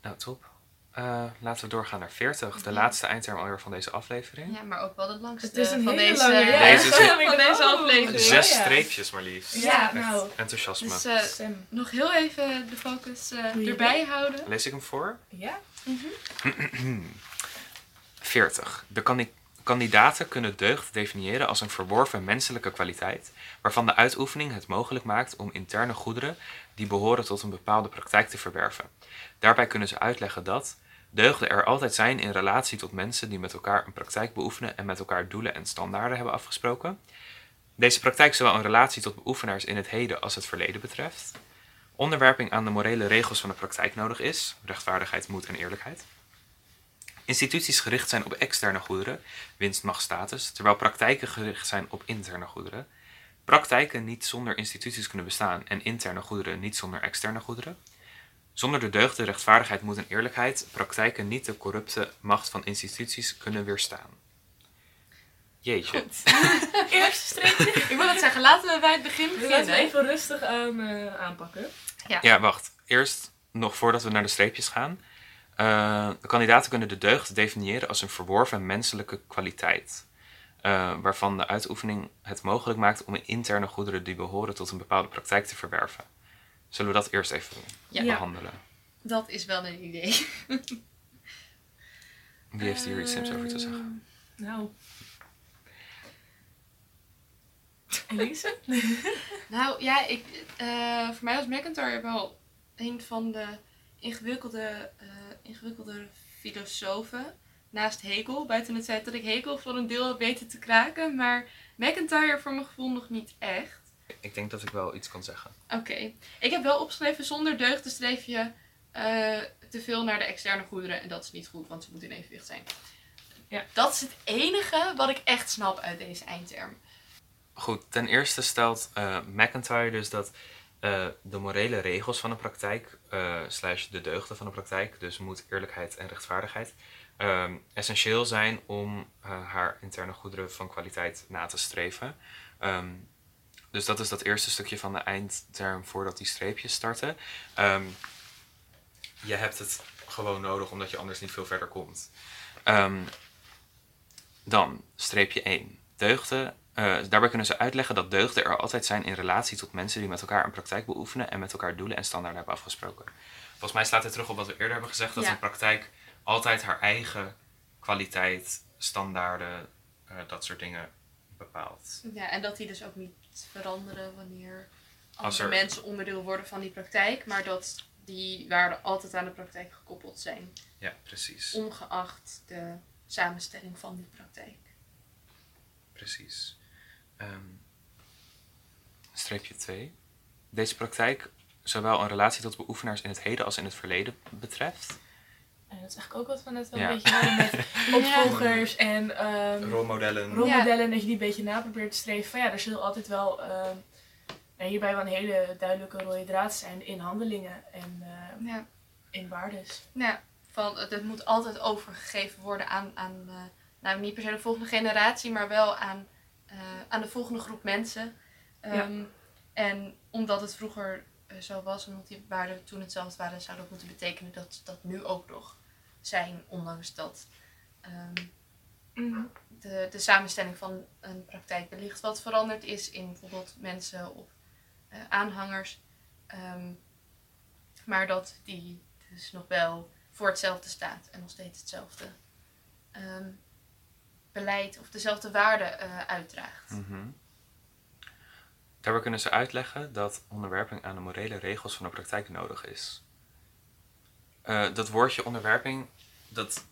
Nou, top. Eh, laten we doorgaan naar 40, de Ja. laatste eindterm alweer van deze aflevering. ja, maar ook wel de langste Het is een van hele deze, lange, ja. Deze is- van deze aflevering. Zes streepjes maar liefst. Ja, nou. Enthousiasme. Dus eh, Sam. nog heel even de focus eh, erbij houden. Lees ik hem voor? Ja? 40. De kandi- kandidaten kunnen deugd definiëren als een verworven menselijke kwaliteit, waarvan de uitoefening het mogelijk maakt om interne goederen die behoren tot een bepaalde praktijk te verwerven. Daarbij kunnen ze uitleggen dat deugden er altijd zijn in relatie tot mensen die met elkaar een praktijk beoefenen en met elkaar doelen en standaarden hebben afgesproken. Deze praktijk zowel een relatie tot beoefenaars in het heden als het verleden betreft. Onderwerping aan de morele regels van de praktijk nodig is, rechtvaardigheid, moed en eerlijkheid. Instituties gericht zijn op externe goederen, winst, macht, status, terwijl praktijken gericht zijn op interne goederen. Praktijken niet zonder instituties kunnen bestaan en interne goederen niet zonder externe goederen. Zonder de deugden, rechtvaardigheid, moed en eerlijkheid, praktijken niet de corrupte macht van instituties kunnen weerstaan. Jeetje. Goed. Eerste streepje. Ik wil het zeggen, laten we bij het begin Laten we beginnen. even rustig aan eh, aanpakken. Ja, wacht. Eerst, nog voordat we naar de streepjes gaan. Eh, de kandidaten kunnen de deugd definiëren als een verworven menselijke kwaliteit. eh, waarvan de uitoefening het mogelijk maakt om interne goederen die behoren tot een bepaalde praktijk te verwerven. Zullen we dat eerst even Ja. Ja. behandelen? Dat is wel een idee. Wie heeft hier iets zinnigs over te zeggen? Nou. Elise? Nou ja, ik, eh, voor mij was McIntyre wel een van de ingewikkelde, eh, ingewikkelde filosofen. Naast Hegel, buiten het feit dat ik Hegel voor een deel heb weten te kraken. Maar McIntyre voor mijn gevoel nog niet echt. Ik denk dat ik wel iets kan zeggen. Oké. Ik heb wel opgeschreven zonder deugden streef je eh, te veel naar de externe goederen en dat is niet goed, want ze moeten in evenwicht zijn. Ja. Dat is het enige wat ik echt snap uit deze eindterm. Goed, ten eerste stelt eh, McIntyre dus dat eh, de morele regels van de praktijk, eh, slash de deugden van de praktijk, dus moed, eerlijkheid en rechtvaardigheid, ehm, essentieel zijn om eh, haar interne goederen van kwaliteit na te streven. Ehm, dus dat is dat eerste stukje van de eindterm voordat die streepjes starten. Ehm, je hebt het gewoon nodig omdat je anders niet veel verder komt. Ehm, dan, streepje 1. Deugden. eh, daarbij kunnen ze uitleggen dat deugden er altijd zijn in relatie tot mensen die met elkaar een praktijk beoefenen en met elkaar doelen en standaarden hebben afgesproken. Volgens mij slaat het terug op wat we eerder hebben gezegd, dat Ja. een praktijk altijd haar eigen kwaliteit, standaarden, eh, dat soort dingen bepaalt. Ja, en dat die dus ook niet veranderen wanneer Als andere er- mensen onderdeel worden van die praktijk, maar dat die waarden altijd aan de praktijk gekoppeld zijn, Ja, precies. ongeacht de samenstelling van die praktijk. Precies. Ehm, streepje 2. Deze praktijk zowel een relatie tot beoefenaars in het heden als in het verleden betreft. En dat is eigenlijk ook wat we net wel Ja. een beetje hadden met opvolgers en ehm, Rolmodellen. rolmodellen. En dat je die een beetje na probeert te streven. Van ja, er zullen altijd wel ehm, ja, hierbij wel een hele duidelijke rode draad zijn in handelingen en ehm, Ja, in waardes. ja van, het, het moet altijd overgegeven worden aan, aan eh, nou niet per se de volgende generatie, maar wel aan, eh, aan de volgende groep mensen. Ehm, En omdat het vroeger eh, zo was, omdat die waarden toen hetzelfde waren, zou dat moeten betekenen dat dat nu ook nog zijn, ondanks dat ehm, de, de samenstelling van een praktijk wellicht wat veranderd is in bijvoorbeeld mensen of eh, aanhangers. Ehm, maar dat die dus nog wel voor hetzelfde staat en nog steeds hetzelfde ehm, beleid of dezelfde waarden eh, uitdraagt. Mhm. Daarbij kunnen ze uitleggen dat onderwerping aan de morele regels van de praktijk nodig is. Eh, dat woordje onderwerping, dat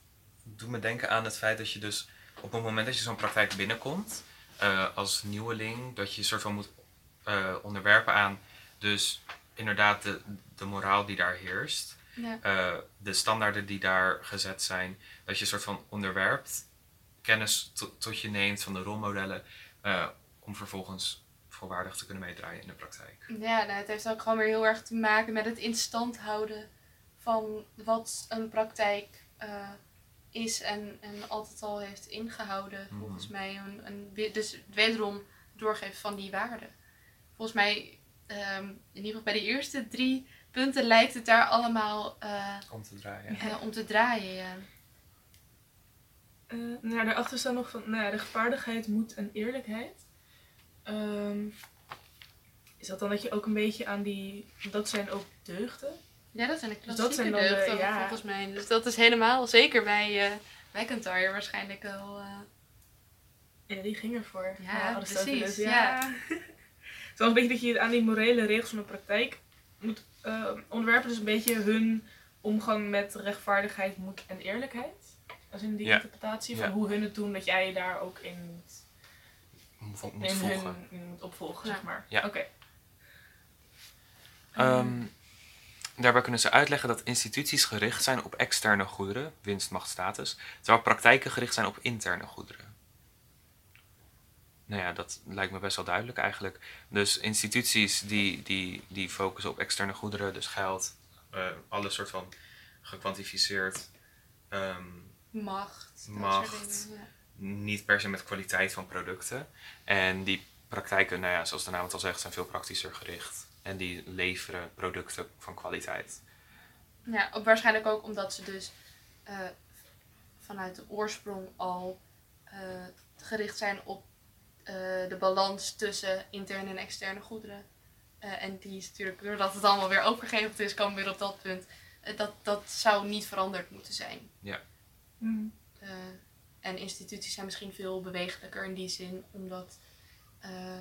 doet me denken aan het feit dat je dus op het moment dat je zo'n praktijk binnenkomt, eh, als nieuweling, dat je soort van moet eh, onderwerpen aan dus inderdaad de, de moraal die daar heerst. Ja. de standaarden die daar gezet zijn, dat je een soort van onderwerpt, kennis to- tot je neemt van de rolmodellen, om vervolgens volwaardig te kunnen meedraaien in de praktijk. Ja, nou, het heeft ook gewoon weer heel erg te maken met het in stand houden van wat een praktijk eh, is en, en altijd al heeft ingehouden. Mhm. Volgens mij, een, een, dus wederom doorgeven van die waarden. Volgens mij, ehm, in ieder geval bij de eerste drie punten lijkt het daar allemaal eh, Om te draaien. eh, om te draaien. Ja. Eh, nou, daarachter staan nog van nou, ja, rechtvaardigheid, moed en eerlijkheid. Ehm, is dat dan dat je ook een beetje aan die... Dat zijn ook deugden? Ja, dat zijn de Dus dat klassieke zijn dan de- deugden ja. volgens mij. Dus dat is helemaal, zeker bij eh McIntyre waarschijnlijk wel... eh, Ja, die ging ervoor. Ja, precies, Ja. Het is wel een beetje dat je aan die morele regels van de praktijk moet eh, onderwerpen. Dus een beetje hun omgang met rechtvaardigheid, moed en eerlijkheid. Als in die Ja. interpretatie van Ja. hoe hun het doen, dat jij je daar ook in moet, Moet, moet in volgen. hun in moet opvolgen, Ja. zeg maar. Ja. Oké. Ehm, daarbij kunnen ze uitleggen dat instituties gericht zijn op externe goederen, winst, macht, status, terwijl praktijken gericht zijn op interne goederen. Nou ja, dat lijkt me best wel duidelijk eigenlijk. Dus instituties die, die, die focussen op externe goederen, dus geld, eh alles soort van gekwantificeerd, ehm, macht. dat soort Macht. dingen, ja. niet per se met kwaliteit van producten. En die praktijken, nou ja, zoals de naam het al zegt, zijn veel praktischer gericht. En die leveren producten van kwaliteit. Ja, ook waarschijnlijk ook omdat ze dus eh, vanuit de oorsprong al eh, gericht zijn op eh, de balans tussen interne en externe goederen. Eh, en die is natuurlijk, doordat het allemaal weer opgegeven is, komen we weer op dat punt. Dat, dat zou niet veranderd moeten zijn. Mhm. Eh, en instituties zijn misschien veel bewegelijker in die zin, omdat eh,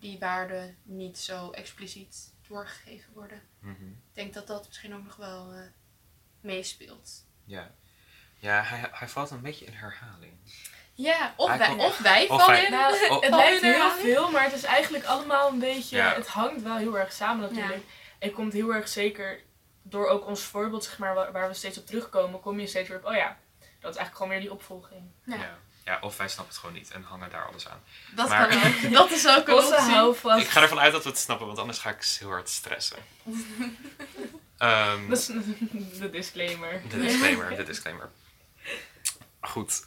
die waarden niet zo expliciet doorgegeven worden. Mhm. Ik denk dat dat misschien ook nog wel eh, meespeelt. Ja, ja hij, hij valt een beetje in herhaling. Ja, of Hij wij, komt- of wij of vallen wij- in. Nou, het lijkt er heel veel, maar het is eigenlijk allemaal een beetje... Ja. Het hangt wel heel erg samen natuurlijk. Het komt heel erg zeker door ook ons voorbeeld, zeg maar, waar, waar we steeds op terugkomen, kom je steeds weer op, oh ja, dat is eigenlijk gewoon weer die opvolging. Ja. Ja. Ja, of wij snappen het gewoon niet en hangen daar alles aan. Dat Maar- kan ook. Dat is ook een. Ik ga ervan uit dat we het snappen, want anders ga ik heel hard stressen. Ehm, Dat is de disclaimer. De disclaimer, de disclaimer. Goed.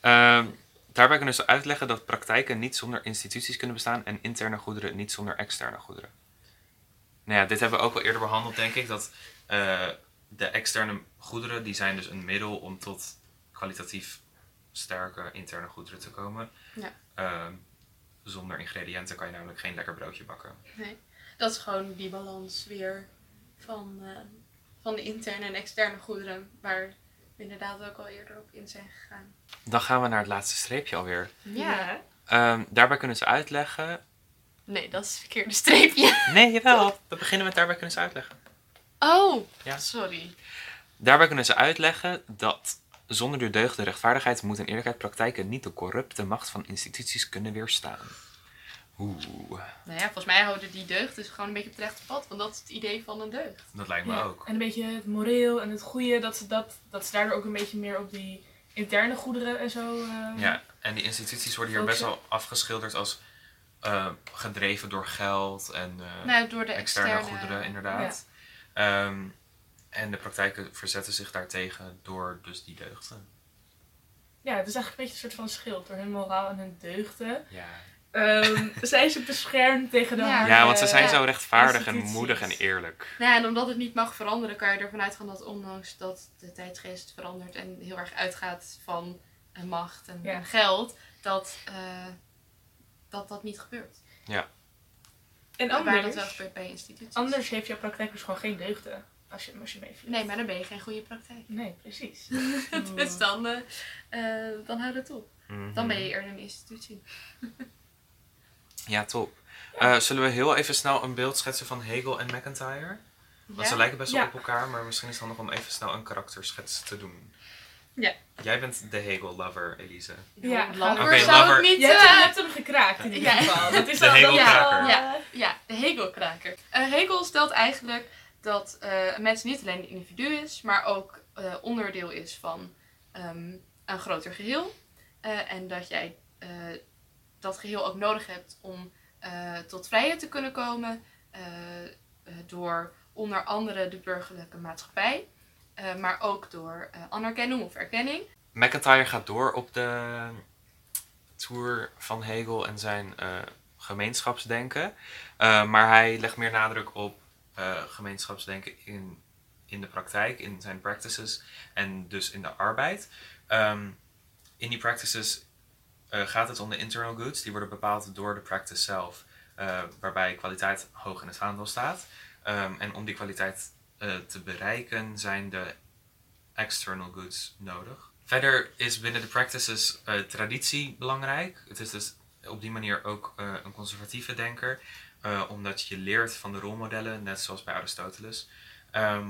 Ehm, daarbij kunnen ze uitleggen dat praktijken niet zonder instituties kunnen bestaan en interne goederen niet zonder externe goederen. Nou ja, dit hebben we ook al eerder behandeld, denk ik. Dat eh, de externe goederen, die zijn dus een middel om tot kwalitatief sterke interne goederen te komen. Ja. Ehm, zonder ingrediënten kan je namelijk geen lekker broodje bakken. Nee. Dat is gewoon die balans weer van, eh, van de interne en externe goederen. Waar we inderdaad ook al eerder op in zijn gegaan. Dan gaan we naar het laatste streepje alweer. Ja. Ehm, daarbij kunnen ze uitleggen Nee, dat is het verkeerde streepje. Nee, jawel. We beginnen met daarbij kunnen ze uitleggen. Oh, Ja. sorry. Daarbij kunnen ze uitleggen dat zonder de deugd, de rechtvaardigheid, moed en eerlijkheid praktijken niet de corrupte macht van instituties kunnen weerstaan. Oeh, Nou ja, volgens mij houden die deugd dus gewoon een beetje op het rechte pad. Want dat is het idee van een deugd. dat lijkt me Ja, ook. En een beetje het moreel en het goede, dat ze, dat, dat ze daardoor ook een beetje meer op die interne goederen en zo. eh, Ja, en die instituties worden hier best wel afgeschilderd als eh, gedreven door geld en eh, nou, door de externe, externe, goederen, inderdaad. Ehm, en de praktijken verzetten zich daartegen door dus die deugden. ja, het is eigenlijk een beetje een soort van schild. Door hun moraal en hun deugden. Ja, Ehm zijn ze beschermd tegen de Ja. harde- ja want ze zijn Ja. zo rechtvaardig en moedig en eerlijk. Nou ja, en omdat het niet mag veranderen, kan je ervan uitgaan dat ondanks dat de tijdsgeest verandert en heel erg uitgaat van eh, macht en, Ja. geld, dat, eh, dat dat niet gebeurt. En Waar dat wel anders, gebeurt bij instituties. anders heeft jouw praktijk dus gewoon geen deugden. Als je, als je meevliegt. Nee, maar dan ben je geen goede praktijk. Nee, precies. dus dan, eh eh, dan houdt het op. Mhm. Dan ben je eerder een institutie. Ja, top. Eh, zullen we heel even snel een beeld schetsen van Hegel en McIntyre? Want ze lijken best wel Ja. op elkaar, maar misschien is het handig om even snel een karakterschets te doen. Ja. Jij bent de Hegel-lover, Elise. Ja, Lover Oké, zou lover. ik niet... Je hebt, hem- je hebt hem gekraakt in ieder Ja. geval. Dat is De Hegelkraker. Ja, ja, de Hegelkraker. Eh Hegel stelt eigenlijk dat eh, een mens niet alleen een individu is, maar ook eh, onderdeel is van ehm, een groter geheel. Eh, en dat jij dat geheel ook nodig hebt om tot vrijheid te kunnen komen. door onder andere de burgerlijke maatschappij, maar ook door anerkenning of erkenning. McIntyre gaat door op de tour van Hegel en zijn gemeenschapsdenken. Maar hij legt meer nadruk op eh, gemeenschapsdenken in, in de praktijk, in zijn practices en dus in de arbeid. Ehm, in die practices eh, gaat het om de internal goods. Die worden bepaald door de practice zelf, eh, waarbij kwaliteit hoog in het vaandel staat. Ehm, en om die kwaliteit te bereiken zijn de external goods nodig. Verder is binnen de practices traditie belangrijk. Het is dus op die manier ook een conservatieve denker, eh, omdat je leert van de rolmodellen, net zoals bij Aristoteles, ehm,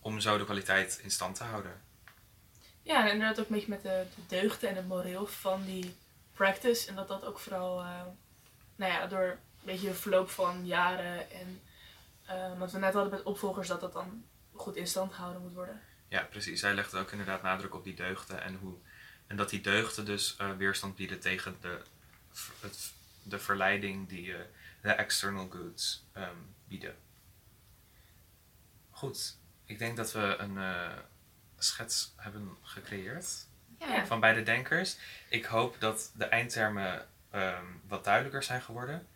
om zo de kwaliteit in stand te houden. Ja, en inderdaad ook een beetje met de, de deugden en het moreel van die practice. En dat dat ook vooral, eh, nou ja, door een beetje verloop van jaren en eh, wat we net hadden met opvolgers, dat dat dan goed in stand gehouden moet worden. Ja, precies. Hij legt ook inderdaad nadruk op die deugden en, hoe, en dat die deugden dus weerstand bieden tegen de, het, de verleiding die eh, de external goods ehm, bieden. Goed, ik denk dat we een eh, schets hebben gecreëerd Ja. van beide denkers. Ik hoop dat de eindtermen ehm, wat duidelijker zijn geworden.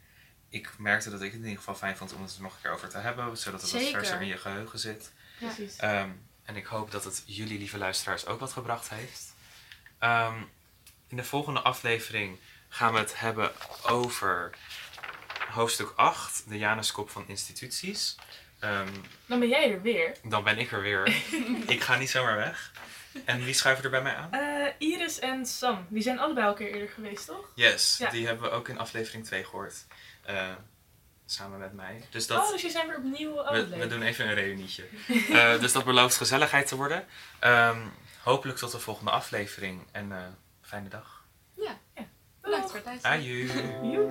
Ik merkte dat ik het in ieder geval fijn vond om het er nog een keer over te hebben, zodat het wat verser in je geheugen zit. Ja. Precies. Ehm, en ik hoop dat het jullie, lieve luisteraars, ook wat gebracht heeft. Ehm, in de volgende aflevering gaan we het hebben over hoofdstuk 8, de Januskop van instituties. Ehm, Dan ben jij er weer. dan ben ik er weer. ik ga niet zomaar weg. En wie schuiven er bij mij aan? Eh, Iris en Sam, die zijn allebei al een keer eerder geweest, toch? Yes, Ja. die hebben we ook in aflevering 2 gehoord. Eh, samen met mij. Dus dat, Oh, dus je zijn weer opnieuw we, doen even een reunietje. Eh, dus dat belooft gezelligheid te worden. Ehm, hopelijk tot de volgende aflevering en fijne dag. Ja, Ja. bedankt voor het luisteren. Aju. Joep.